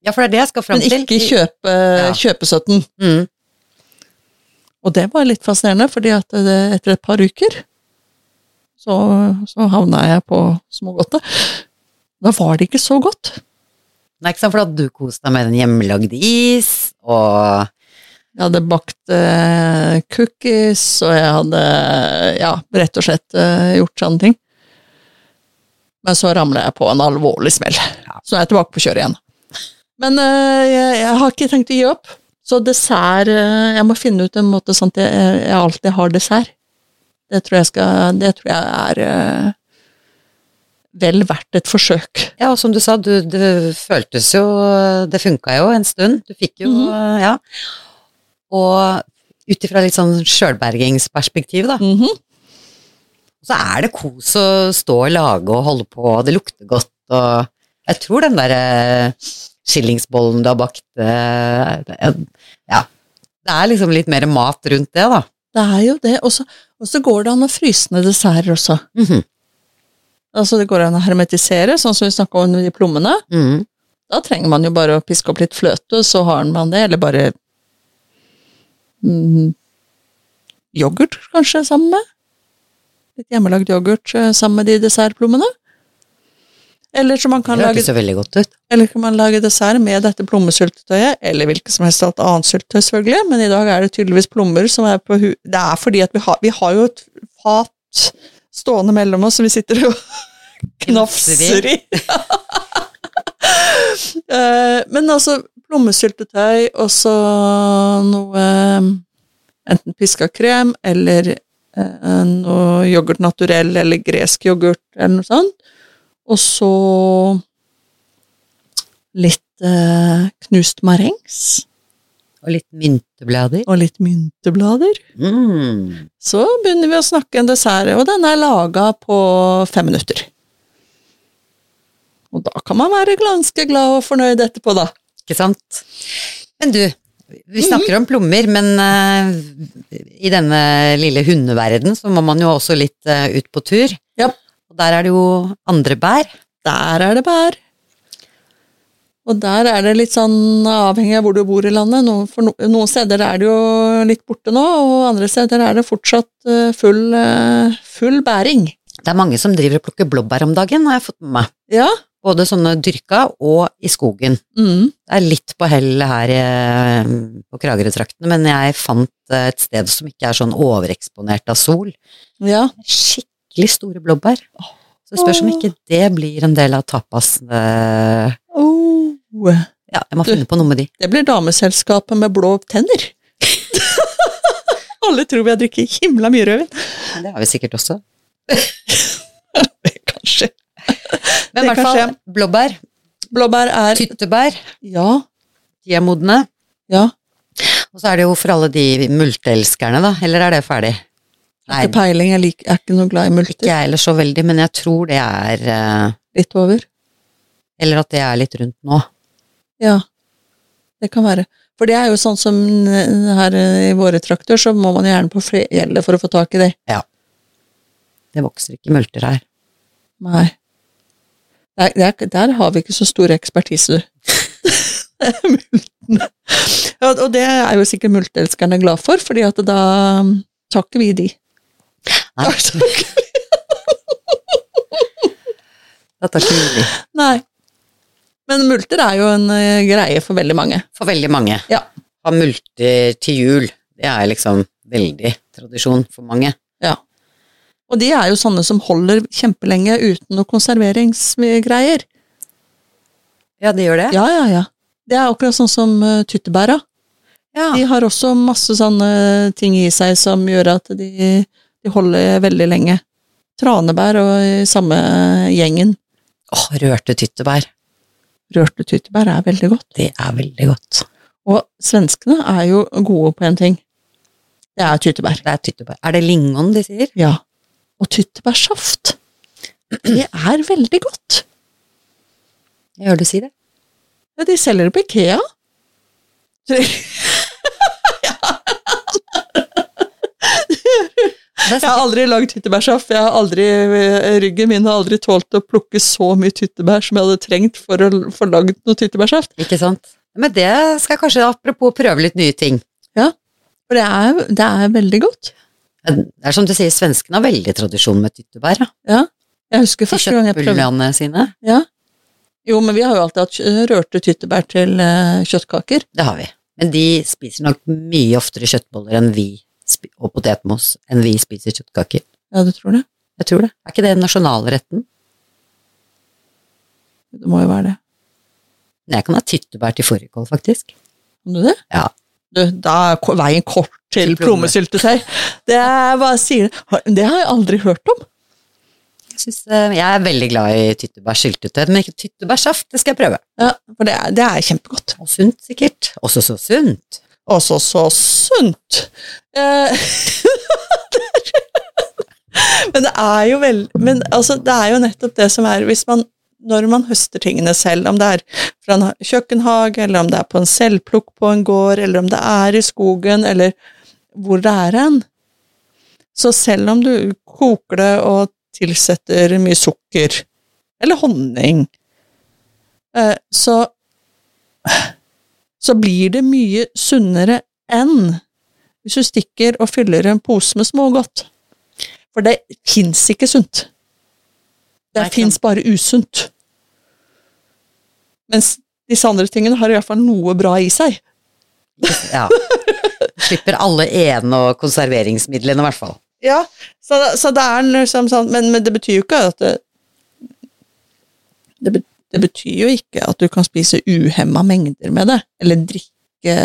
Ja, for det er det jeg skal fram men ikke kjøpe Ja. kjøpesøtten. Mm. Og det var litt fascinerende, fordi at det, etter et par uker så, så havna jeg på smågodtet. Da var det ikke så godt. Nei, ikke sant, for hadde du kost deg med den hjemmelagde is, og Jeg hadde bakt eh, cookies, og jeg hadde ja, rett og slett eh, gjort sånne ting. Men så ramla jeg på en alvorlig smell, så er jeg tilbake på kjøret igjen. Men eh, jeg, jeg har ikke tenkt å gi opp, så dessert eh, Jeg må finne ut en måte sånn at jeg, jeg alltid har dessert. Det tror jeg, skal, det tror jeg er eh, vel verdt et forsøk. Ja, og som du sa, du, det føltes jo Det funka jo en stund. Du fikk jo Mhm. Ja. Og ut ifra litt sånn sjølbergingsperspektiv, da, Mhm. så er det kos å stå og lage og holde på, og det lukter godt, og jeg tror den derre skillingsbollen du har bakt eh, Ja. Det er liksom litt mer mat rundt det, da. Det er jo det. Og så går det an å fryse ned desserter også. Mhm. Altså Det går an å hermetisere, sånn som vi snakka om de plommene. Mm. Da trenger man jo bare å piske opp litt fløte, så har man det, eller bare mm, Yoghurt, kanskje, sammen med? Litt hjemmelagd yoghurt eh, sammen med de dessertplommene? Eller så man Det kan lage så veldig godt ut. eller kan man lage dessert med dette plommesyltetøyet, eller hvilket som helst annet syltetøy, selvfølgelig, men i dag er det tydeligvis plommer som er på hu... Det er fordi at vi har, vi har jo et fat stående mellom oss som vi sitter og knafser i. Eh, men altså, plommesyltetøy og så noe eh, enten piska krem eller noe yoghurt naturell eller gresk yoghurt eller noe sånt. Og så litt eh, knust marengs Og litt mynteblader. og litt mynteblader. Mm. Så begynner vi å snakke en dessert, og den er laga på fem minutter. Og da kan man være ganske glad og fornøyd etterpå, da. Ikke sant? Men du, vi snakker om plommer, men uh, i denne lille hundeverden så må man jo også litt uh, ut på tur. Ja. Og der er det jo andre bær. Der er det bær. Og der er det litt sånn avhengig av hvor du bor i landet. No, for no, noen steder er det jo litt borte nå, og andre steder er det fortsatt uh, full, full bæring. Det er mange som driver og plukker blåbær om dagen, har jeg fått med meg. Ja. Både sånne dyrka og i skogen. Mm. Det er litt på hell her eh, på Kragerø-traktene, men jeg fant eh, et sted som ikke er sånn overeksponert av sol. ja. Skikkelig store blåbær. Så det spørs om ikke det blir en del av tapas. eh, Oh. Ja, jeg må Du- finne på noe med de. Det blir dameselskapet med blå tenner. Alle tror vi har drukket himla mye rødvin. Det har vi sikkert også. Kanskje. Men i hvert fall skje. blåbær, Blåbær er tyttebær, Ja. de er modne. Ja. Og så er det jo for alle de multeelskerne, da. Eller er det ferdig? Nei, Ikke peiling. Jeg, liker, jeg er ikke noe glad i multer. ikke jeg heller så veldig, men jeg tror det er uh... Litt over. Eller at det er litt rundt nå. Ja. Det kan være. For det er jo sånn som her i våre trakter, så må man gjerne på fjellet for å få tak i det. Ja. Det vokser ikke multer her. Nei. Der, der, der har vi ikke så stor ekspertise. Multene. Og det er jo sikkert multeelskerne glad for, fordi at da um, tar ikke vi de. Nei. Da tar ikke- vi de. Nei. Men multer er jo en eh, greie for veldig mange. For veldig mange. Ja. Ha multer til jul, det er liksom veldig tradisjon for mange. Ja. Og de er jo sånne som holder kjempelenge uten noe konserveringsgreier. Ja, de gjør det? Ja, ja, ja. Det er akkurat sånn som uh, tyttebæra. Ja. De har også masse sånne ting i seg som gjør at de, de holder veldig lenge. Tranebær og i samme gjengen. Åh, rørte tyttebær. Rørte tyttebær er veldig godt. Det er veldig godt. Og svenskene er jo gode på en ting. Det er tyttebær. Det er tyttebær. Er det lingon de sier? Ja. Og tyttebærsaft. Det er veldig godt. Jeg hører du si det. Ja, de selger det på Ikea. Jeg har aldri lagd tyttebærsaft. Jeg har aldri, ryggen min har aldri tålt å plukke så mye tyttebær som jeg hadde trengt for å få lagd noe tyttebærsaft. Ikke sant? Men det skal jeg kanskje, apropos prøve litt nye ting. Ja, For det er, det er veldig godt. Det er som du sier, svenskene har veldig tradisjon med tyttebær. Ja. Jeg husker første gang jeg prøvde sine. Ja. Jo, men vi har jo alltid hatt rørte tyttebær til eh, kjøttkaker. Det har vi. Men de spiser nok mye oftere kjøttboller enn vi, og potetmos enn vi spiser kjøttkaker. Ja, du tror det? Jeg tror det. Er ikke det nasjonalretten? Det må jo være det. Men jeg kan ha tyttebær til fårikål, faktisk. Kan du det? Ja. Du, da er veien kort til plommesyltetøy. Det det. Har- jeg aldri hørt om. Jeg, synes, eh, jeg er veldig glad i tyttebærsyltetøy, men ikke tyttebærsaft. Det skal jeg prøve. Ja, for det er, det er kjempegodt. Og sunt, sikkert. Også så sunt. Også så sunt. Eh, men det er jo vel Men altså, det er jo nettopp det som er hvis man når man høster tingene selv, om det er fra en ha- kjøkkenhage, eller om det er på en selvplukk på en gård, eller om det er i skogen, eller hvor det er hen, så selv om du koker det og tilsetter mye sukker, eller honning, eh, så så blir det mye sunnere enn hvis du stikker og fyller en pose med smågodt. For det fins ikke sunt. Det fins bare usunt. Mens disse andre tingene har iallfall noe bra i seg. Ja. Slipper alle en- og konserveringsmidlene, i hvert fall. Ja, så, så det er liksom sånn men, men det betyr jo ikke at det, det, det betyr jo ikke at du kan spise uhemma mengder med det, eller drikke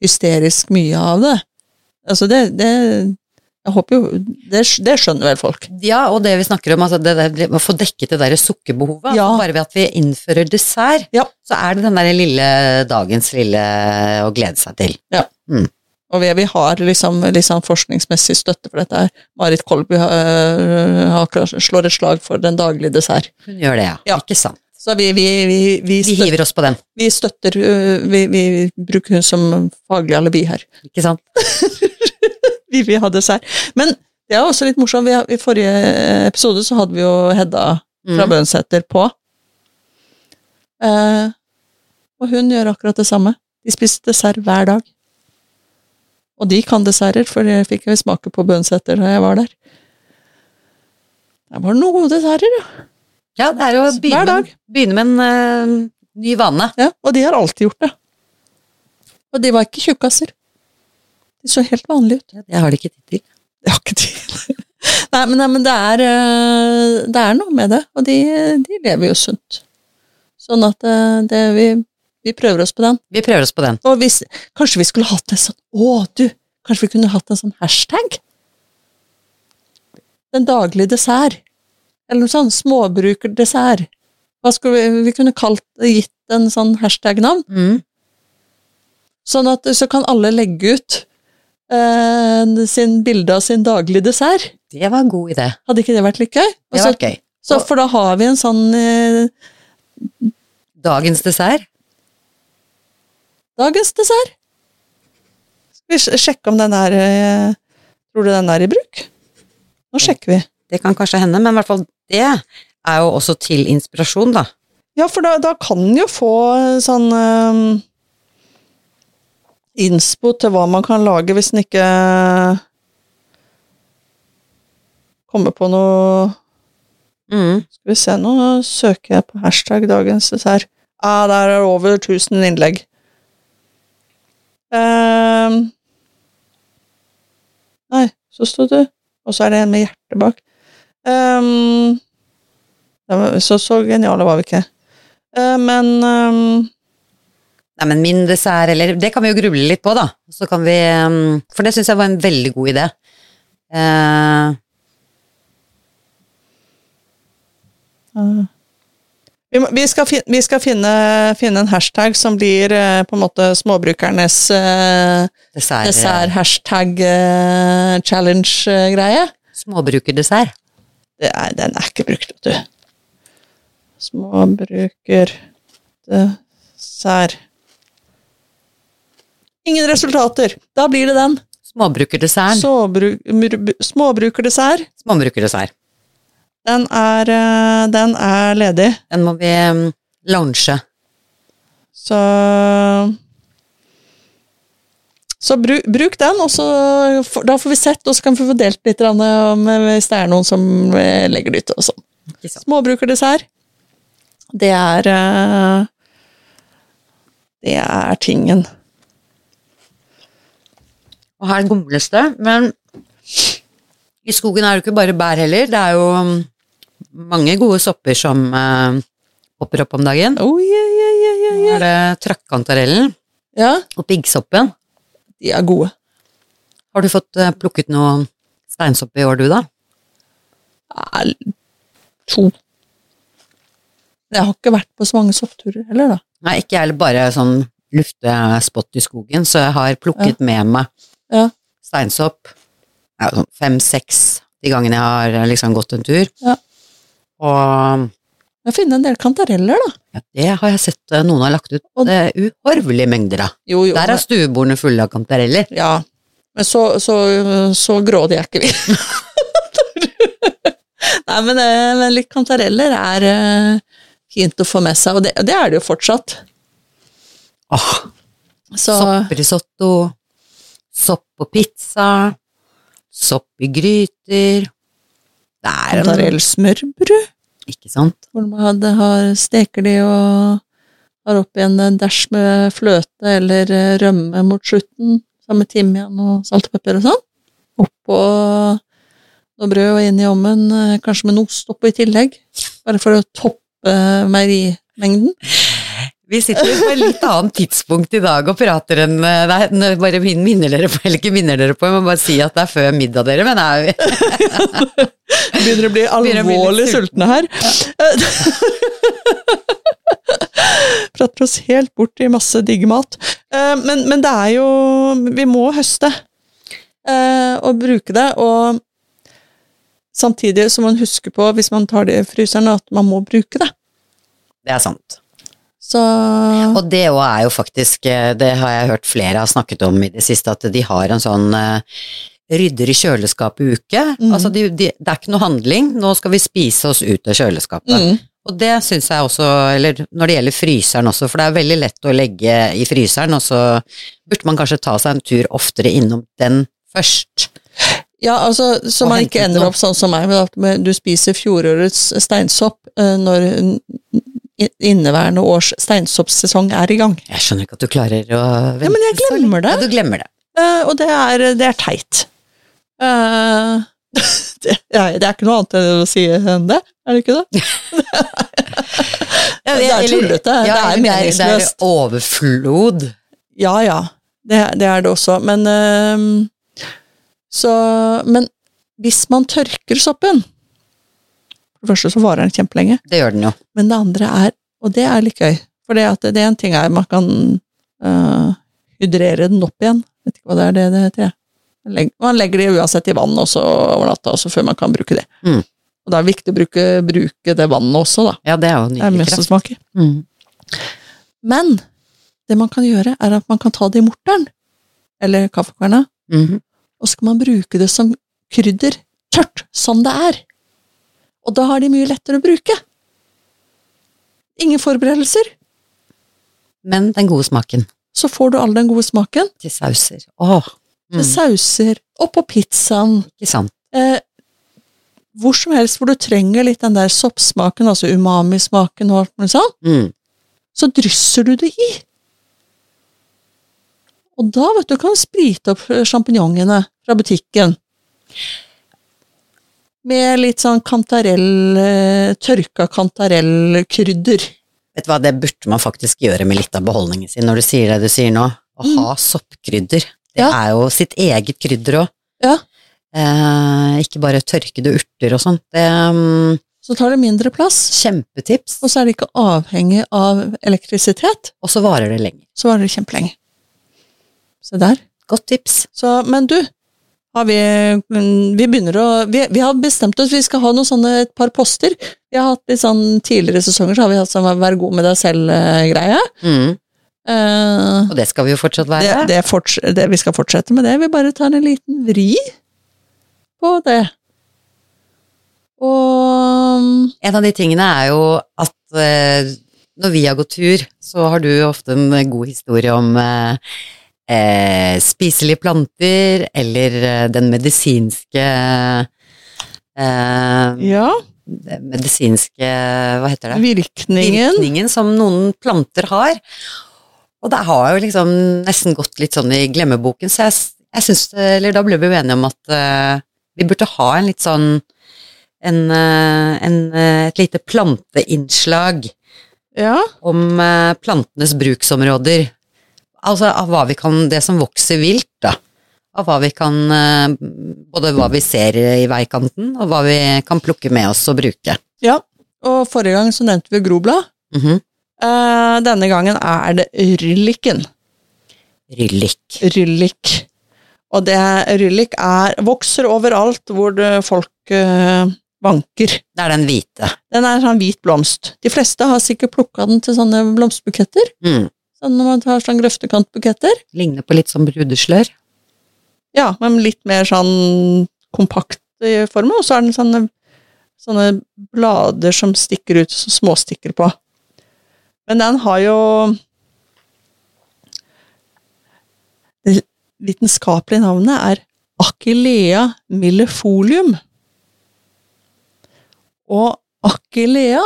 hysterisk mye av det. Altså, det, det Jeg håper jo Det, det skjønner vel folk. Ja, og det vi snakker om, altså det der, å få dekket det der sukkerbehovet. Ja. Altså bare ved at vi innfører dessert, Ja. så er det den der lille dagens lille å glede seg til. Og vi, vi har liksom, liksom forskningsmessig støtte for dette. her. Marit Kolby har akkurat slår et slag for den daglige dessert. Hun gjør det, ja. Ja. Ikke sant. Så vi, vi, vi, vi, Vi støtter, hiver oss på den, vi støtter vi, vi bruker hun som faglig alibi her. ikke sant. vi vil ha dessert. Men det er også litt morsomt. Vi I forrige episode så hadde vi jo Hedda fra Mm. Bønseter på. Eh, og hun gjør akkurat det samme. De spiser dessert hver dag. Og de kan desserter, for det fikk jeg smake på Bønseter da jeg var der. Det var noen gode desserter, ja. Ja, det er jo å begynne, begynne med en uh, ny vane. ja. Og de har alltid gjort det. Og de var ikke tjukkaser. De så helt vanlige ut. Jeg har det ikke tid til. Jeg har ikke tid. Nei, men, nei, men det, er, øh, det er noe med det, og de, de lever jo sunt. Sånn at øh, det, vi, vi prøver oss på den. Vi prøver oss på den. Og hvis, kanskje vi skulle hatt en sånn Å, du! Kanskje vi kunne hatt en sånn hashtag? Den daglige dessert. Eller noe sånn småbrukerdessert. Hva skulle vi, vi kunne kalt, gitt en sånn hashtag-navn? Mm. Sånn at så kan alle legge ut eh, sin bilde av sin daglige dessert. Det var en god idé. Hadde ikke det vært litt gøy? Det var så- gøy. så, for da har vi en sånn eh, Dagens dessert. dagens dessert. Skal vi sjekke om den er eh, Tror du den er i bruk? Nå sjekker vi. Det kan kanskje hende, men i hvert fall det er jo også til inspirasjon, da. Ja, for da, da kan den jo få sånn eh, innspo til hva man kan lage hvis den ikke kommer på noe Mm. Skal vi se, nå søker jeg på hashtag dagens dessert. Ah, der er det over 1000 innlegg. Um, nei, så sto det Og så er det en med hjerte bak. Um, så så geniale var vi ikke. Uh, men ehm, Nei, men min dessert, eller Det kan vi jo gruble litt på, da. Så kan vi um, For det syns jeg var en veldig god idé. Uh, vi, må, vi skal, fin, vi skal finne, finne en hashtag som blir eh, på en måte småbrukernes eh, dessert. dessert-hashtag-challenge-greie. Småbrukerdessert. Det er, den er ikke brukt, vet du. Småbruker dessert Ingen resultater. Da blir det den. Småbrukerdessert. Småbrukerdessert. Småbrukerdessert. Den er, eh, den er ledig. Den må vi lounge. Så Så bruk, bruk den, og så da får vi sett, og så kan vi få delt litt om eh, hvis det er noen som eh, legger det ut og sånn. Småbrukerdessert. Det er eh, Det er tingen. Og her gomles det, men i skogen er det ikke bare bær heller. Det er jo mm, mange gode sopper som eh, hopper opp om dagen. Oh, yeah, yeah, yeah, yeah, Nå er det trakkantarellen Ja, og piggsoppen. de er gode. Har du fått eh, plukket noe steinsopp i år, du, da? Nei, to. Jeg har ikke vært på så mange soppturer heller, da. Nei, ikke jeg heller, bare sånn luftespott i skogen, så jeg har plukket med meg Ja. steinsopp sånn fem-seks de gangene jeg har eh, liksom gått en tur. Ja. Og Jeg finner en del kantareller, da. ja, det har jeg sett eh, noen har lagt ut Og- eh, uhorvelige mengder av. Jo, jo. Der er stuebordene fulle av kantareller. Ja, men så, så, så grådige er ikke vi. Nei, men, men litt kantareller er fint å få med seg, og det, det er det jo fortsatt. Åh, Så sopprisotto, sopp på pizza, sopp i gryter. Det er en kantarellsmørbrød, Ikke sant? hvor man har, steker de og har oppi en dash med fløte eller eh, rømme mot slutten, sammen med timian og salt og pepper og sånn. Oppå noe brød og inn i ovnen, eh, kanskje med noe ost oppå i tillegg, bare for å toppe meierimengden. Vi sitter på et litt annet tidspunkt i dag og prater enn eh, Nei, bare minner dere på, eller ikke minner dere på, jeg må bare si at det er før middag, dere, men er, Begynner å bli alvorlig å bli sultne her. Prater oss helt bort i masse digg mat. Eh, Men, men det er jo Vi må høste eh, og bruke det, og samtidig så må man huske på, hvis man tar det i fryseren, at man må bruke det. det er sant. Så Og det òg er jo faktisk, eh, det har jeg hørt flere har snakket om i det siste, at de har en sånn eh, rydder i kjøleskapet-uke. Mm. Altså de, de, det er ikke noe handling, nå skal vi spise oss ut av kjøleskapet. mm, Og det syns jeg også, eller når det gjelder fryseren også, for det er veldig lett å legge i fryseren, og så burde man kanskje ta seg en tur oftere innom den først. Ja, altså, så man ikke ender opp sånn som meg, med at du spiser fjorårets steinsopp eh, når inneværende års steinsoppsesong er i gang. Jeg skjønner ikke at du klarer å vente Ja, men jeg glemmer det. Ja, du glemmer det. Uh, og det er, det er teit. Uh, det, er, det er ikke noe annet enn å si enn det, er det ikke det? det er tullete, det er meningsløst. Det er overflod. Ja, ja, det, det er det også, men eh, Så Men hvis man tørker soppen For det første så varer den kjempelenge. Det gjør den jo. Men det andre er, og det er litt gøy, for det, at det er en ting er man kan uh, hydrere den opp igjen. Vet ikke hva det er det det heter. jeg. Man legger, det uansett i vann også over natta, også før man kan bruke det. Mm. Og det er viktig å bruke, bruke det vannet også, da. Ja, det er jo Det er nydelig mest som kraft. smaker. Mm. Men det man kan gjøre, er at man kan ta det i morteren, eller kaffekverna, Mhm. Og så kan man bruke det som krydder, tørt, som det er. Og da har de mye lettere å bruke. Ingen forberedelser. Men den gode smaken Så får du all den gode smaken. til sauser. Åh, Til mm. sauser, og på pizzaen. ikke sant. Eh, hvor som helst hvor du trenger litt den der soppsmaken, altså umami-smaken og alt mulig sånn, Mm. så drysser du det i. Og da, vet du, kan du sprite opp sjampinjongene fra butikken. Med litt sånn kantarell, eh, tørka kantarellkrydder. Vet du hva, det burde man faktisk gjøre med litt av beholdningen sin, når du sier det du sier nå. Å Mm. ha soppkrydder. Det Ja. er jo sitt eget krydder òg. Ja. Eh, ikke bare tørkede urter og sånt. Det mm, Så tar det mindre plass, kjempetips. og så er det ikke avhengig av elektrisitet, Og så varer det lenger. så varer det kjempelenge. Se der. Godt tips. Så, men du, har vi, vi begynner å vi, vi har bestemt oss, vi skal ha noen sånne et par poster. Vi har hatt litt sånn Tidligere sesonger så har vi hatt sånn Vær god med deg selv-greie. Mm. Uh, Og det skal vi jo fortsatt være. det, forts det, vi skal fortsette med det. Vi bare tar en liten vri på det. Og En av de tingene er jo at uh, når vi har gått tur, så har du ofte en god historie om eh, eh, spiselige planter, eller eh, den medisinske eh, ja, medisinske Hva heter det? Virkningen. Virkningen som noen planter har. Og det har jo liksom nesten gått litt sånn i glemmeboken, så jeg, jeg syns Eller da ble vi enige om at eh, vi burde ha en litt sånn en, eh, en, eh, et lite planteinnslag Ja. om plantenes bruksområder. Altså av hva vi kan Det som vokser vilt, da. Av hva vi kan eh, Både hva vi ser i veikanten, og hva vi kan plukke med oss og bruke. ja. Og forrige gang så nevnte vi groblad. Mhm. Eh, denne gangen er det rylliken. Ryllik. Ryllik. Og det ryllik er, vokser overalt hvor det, folk eh, vanker. Det er den hvite. Den er en sånn hvit blomst. De fleste har sikkert plukka den til sånne blomsterbuketter. Mm. Sånn når man tar sånn grøftekantbuketter. Ligner på litt sånn brudeslør. Ja, men litt mer sånn kompakt i formen, og så er den sånne, sånne blader som stikker ut, som småstikker på. Men den har jo Det vitenskapelige navnet er Achillea millefolium. Og Achillea,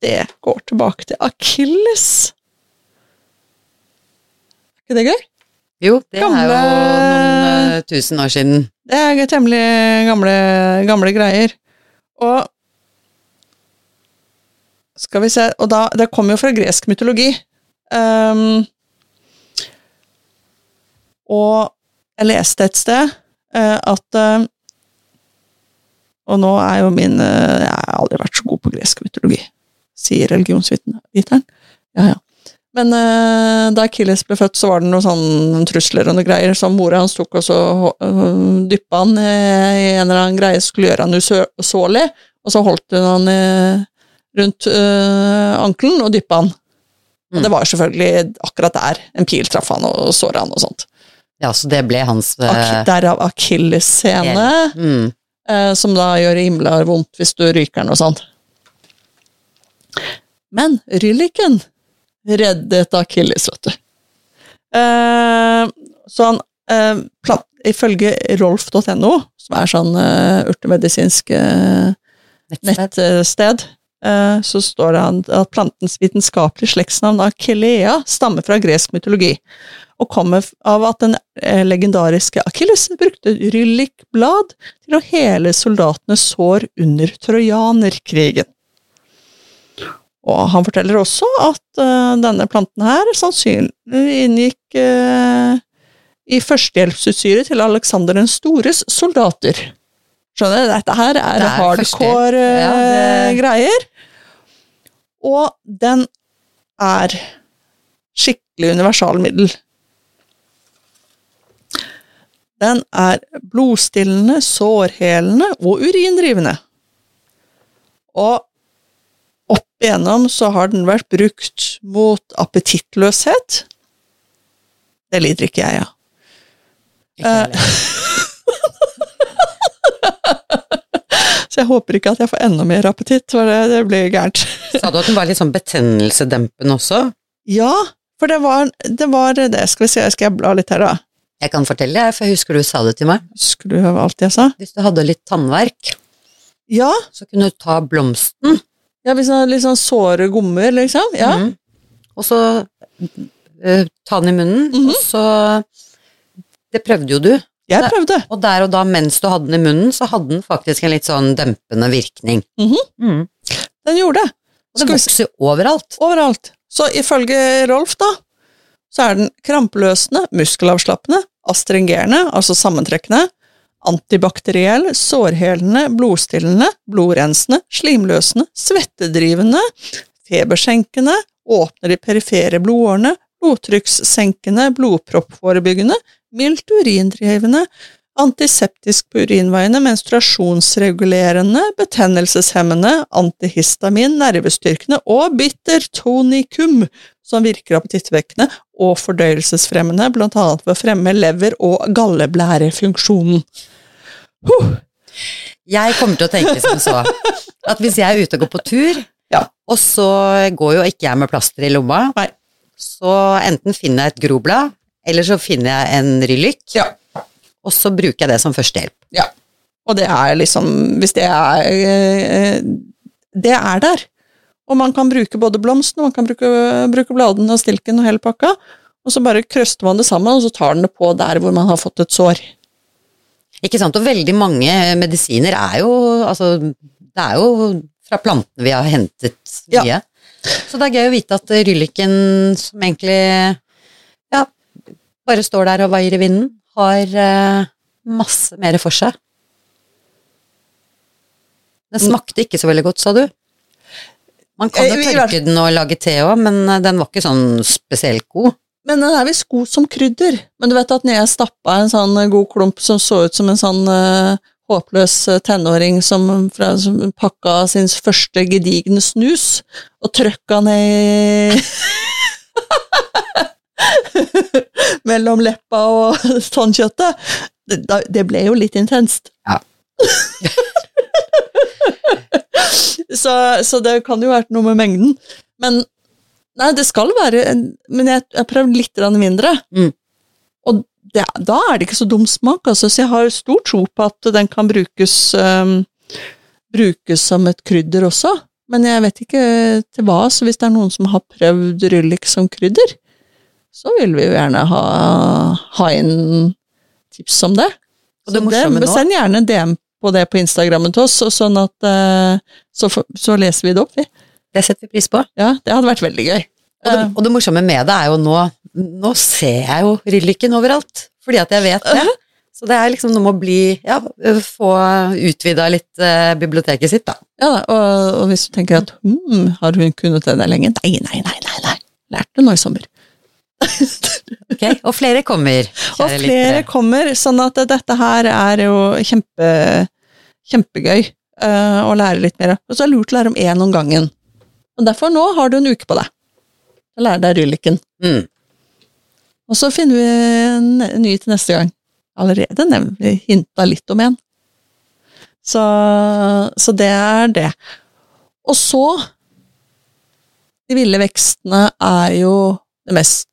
det går tilbake til Achilles. Ikke det gøy? Jo, det er jo noen uh, tusen år siden. Det er temmelig gamle, gamle greier. Og Skal vi se Og da, det kommer jo fra gresk mytologi. Um, og jeg leste et sted uh, at uh, Og nå er jo min Jeg har aldri vært så god på gresk mytologi, sier religionsviteren. Ja, ja. Men uh, da Achilles ble født, så var det noen sånne trusler og noe greier som mora hans tok og så uh, dyppa han uh, i en eller annen greie skulle gjøre han usårlig, og så holdt hun han uh, rundt ankelen og dyppa han. Og Mm. det var selvfølgelig akkurat der en pil traff han og såra han og sånt. Ja, så det ble hans uh, derav akillessene, mm. eh, som da gjør himla vondt hvis du ryker den og sånn. Men Rylliken reddet Akilles, vet du. Eh, så han eh, plant, Ifølge rolf.no, som er sånn eh, urtemedisinsk eh, nettsted. så står det at plantens vitenskapelige slektsnavn Achillea stammer fra gresk mytologi, og kommer av at den legendariske Akilles brukte ryllikblad til å hele soldatenes sår under trojanerkrigen. Og han forteller også at uh, denne planten her sannsynlig inngikk uh, i førstehjelpsutstyret til Aleksander den stores soldater. Skjønner du? Dette her er, Det er hardcore uh, Ja, det- greier. Og den er skikkelig universalmiddel. Den er blodstillende, sårhelende og urindrivende. Og igjennom så har den vært brukt mot appetittløshet. Det lider ikke jeg av. Ikke Eh. Så jeg håper ikke at jeg får enda mer appetitt, for det, det blir gærent. Sa du at den var litt sånn betennelsedempende også? Ja, for det var det. Var det. Skal vi se, skal jeg bla litt her, da? Jeg kan fortelle, for jeg husker du sa det til meg. Husker du alt jeg sa? Hvis du hadde litt tannverk, Ja, så kunne du ta blomsten, ja hvis han har litt sånn såre gommer, liksom. Ja. Mm. og så uh, ta den i munnen, Mhm. og så Det prøvde jo du. Jeg prøvde. Og der og da, mens du hadde den i munnen, så hadde den faktisk en litt sånn dempende virkning. Mhm. Mm. Den gjorde det. Og det vokser overalt. Overalt. Så ifølge Rolf, da, så er den krampeløsende, muskelavslappende, astringerende, altså sammentrekkende, antibakteriell, sårhelende, blodstillende, blodrensende, slimløsende, svettedrivende, febersenkende, åpner de perifere blodårene, blodtrykkssenkende, blodproppforebyggende, mildt urindrivende, antiseptisk på urinveiene, menstruasjonsregulerende, betennelseshemmende, antihistamin, nervestyrkende og bittertonikum, som virker appetittvekkende og fordøyelsesfremmende, annet ved å fremme lever- og galleblærefunksjonen. Huh. Jeg kommer til å tenke som så, at hvis jeg er ute og går på tur, Ja. og så går jo ikke jeg med plaster i lomma, Nei. så enten finner jeg et groblad, eller så finner jeg en Rylyk, Ja. og så bruker jeg det som førstehjelp. Ja. Og det er liksom Hvis det er eh, Det er der. Og man kan bruke både blomsten, man kan bruke, bruke bladene og stilken og hele pakka. Og så bare krøster man det sammen, og så tar den det på der hvor man har fått et sår. Ikke sant, og veldig mange medisiner er jo Altså, det er jo fra plantene vi har hentet Ja. mye. Så det er gøy å vite at rylliken, som egentlig ja, bare står der og vaier i vinden, har eh, masse mer for seg. Den smakte ikke så veldig godt, sa du? Man kan jo Eh, tørke den og lage te òg, men eh, den var ikke sånn spesielt god. Men den er visst god som krydder. Men du vet at når jeg stappa en sånn god klump som så ut som en sånn uh, håpløs tenåring som, fra, som pakka sin første gedigne snus, og trøkka ned i Mellom leppa og tannkjøttet, det, det ble jo litt intenst. Ja. så, så det kan jo vært noe med mengden. Men Nei, det skal være Men jeg har prøvd litt mindre. Mm. Og det, da er det ikke så dum smak, altså. Så jeg har stor tro på at den kan brukes um, Brukes som et krydder også. Men jeg vet ikke til hva, så hvis det er noen som har prøvd ryllik som krydder, så vil vi jo gjerne ha, ha inn tips om det. Og det morsomme nå- Send gjerne DM på det på Instagrammen til oss, sånn at eh, så, så leser vi det opp, vi. Det setter vi pris på. Ja, det hadde vært veldig gøy. Og det, og det morsomme med det er jo nå Nå ser jeg jo rylliken overalt, fordi at jeg vet det. Så det er liksom noe med å bli Ja, få utvida litt eh, biblioteket sitt, da. Ja, og, og hvis du tenker at hm, har hun kunnet det der lenge? Nei, nei, nei, nei, nei. Lærte nå i sommer. Ok, Og flere kommer, Og flere lyttere. kommer, sånn at dette her er jo kjempe, kjempegøy uh, å lære litt mer. Og så er det lurt å lære om én om gangen. Og derfor nå har du en uke på deg til å lære deg rylliken. Mm. Og så finner vi en ny til neste gang. Allerede nemlig hinta litt om en. Så, så det er det. Og så De ville vekstene er jo det mest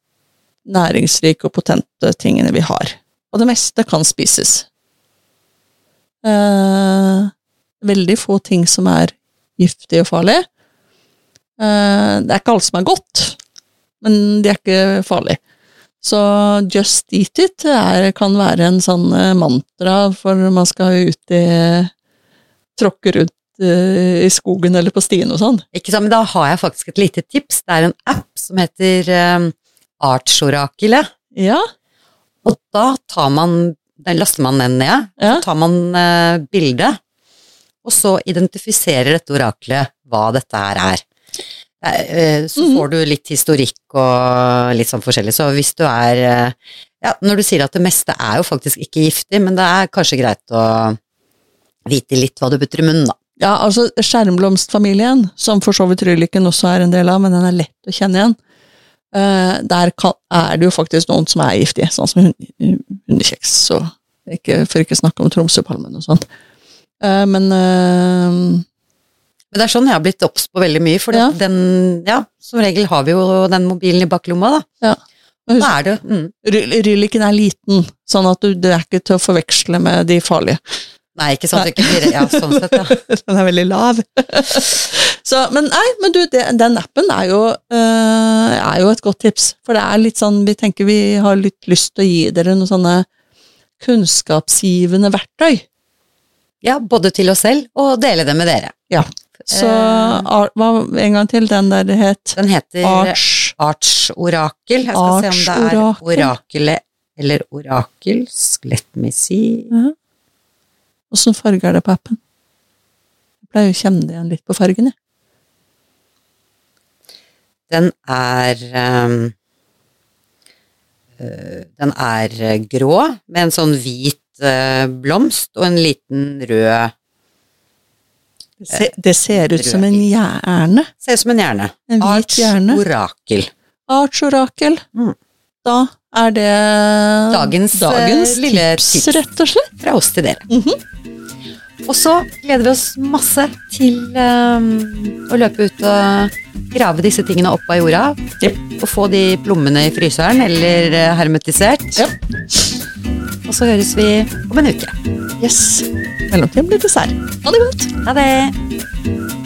næringsrike og potente tingene vi har. Og det meste kan spises. Eh, veldig få ting som er giftig og farlig. Eh, det er ikke alt som er godt, men de er ikke farlige. Så just eat it er, kan være en sånn eh, mantra for man skal ut i Tråkke rundt eh, i skogen eller på stien og sånn. Ikke sant, men da har jeg faktisk et lite tips. Det er en app som heter um, Artsorakelet. Ja, Og da tar man, den laster man den ned, ja. så tar man eh, bilde, og så identifiserer dette oraklet hva dette her er. Eh, eh, Så Mhm. får du litt historikk og litt sånn forskjellig, så hvis du er eh, Ja, når du sier at det meste er jo faktisk ikke giftig, men det er kanskje greit å vite litt hva du putter i munnen, da. Ja, altså skjermblomstfamilien, som for så vidt rylliken også er en del av, men den er lett å kjenne igjen. Eh, der er det jo faktisk noen som er giftige, sånn som hund- hundekjeks, Så ikke, for ikke snakke om Tromsøpalmen og sånt. Eh, men eh, Men det er sånn jeg har blitt obs på veldig mye, for Ja. den Ja, som regel har vi jo den mobilen i baklomma, da. Da husk, er det mm. ry- rylliken er liten, sånn at du, det er ikke til å forveksle med de farlige. Nei, ikke sant, du ikke blir Ja, sånn sett, ja. Den er veldig lav. Så, men nei, men du, det, den appen er jo, øh, er jo et godt tips. For det er litt sånn, vi tenker vi har litt lyst til å gi dere noen sånne kunnskapsgivende verktøy. Ja, både til oss selv og dele det med dere. Ja. Så Eh. ar- hva, en gang til, den der det het Den heter Arch. Artsorakel. Jeg skal se om det er Artsorakel. orakelet eller orakels. Let me see. Åssen farge er det på appen? Jeg pleier å kjenne det igjen litt på fargen, jeg. Den er øh, Den er grå, med en sånn hvit øh, blomst og en liten rød Det ser, det ser ut som en hjerne. Ser ut som en hjerne. En hvit hjerne. Artsorakel. Artsorakel. Mm. Da er det Dagens, dagens eh, lille tips, tips. rett og slett. fra oss til dere. Mhm. Og så gleder vi oss masse til um, å løpe ut og grave disse tingene opp av jorda. Yep. Og få de plommene i fryseren eller eh, hermetisert. Yep. Og så høres vi om en uke. Yes. mellomtiden blir dessert. Ha det godt! Ha det!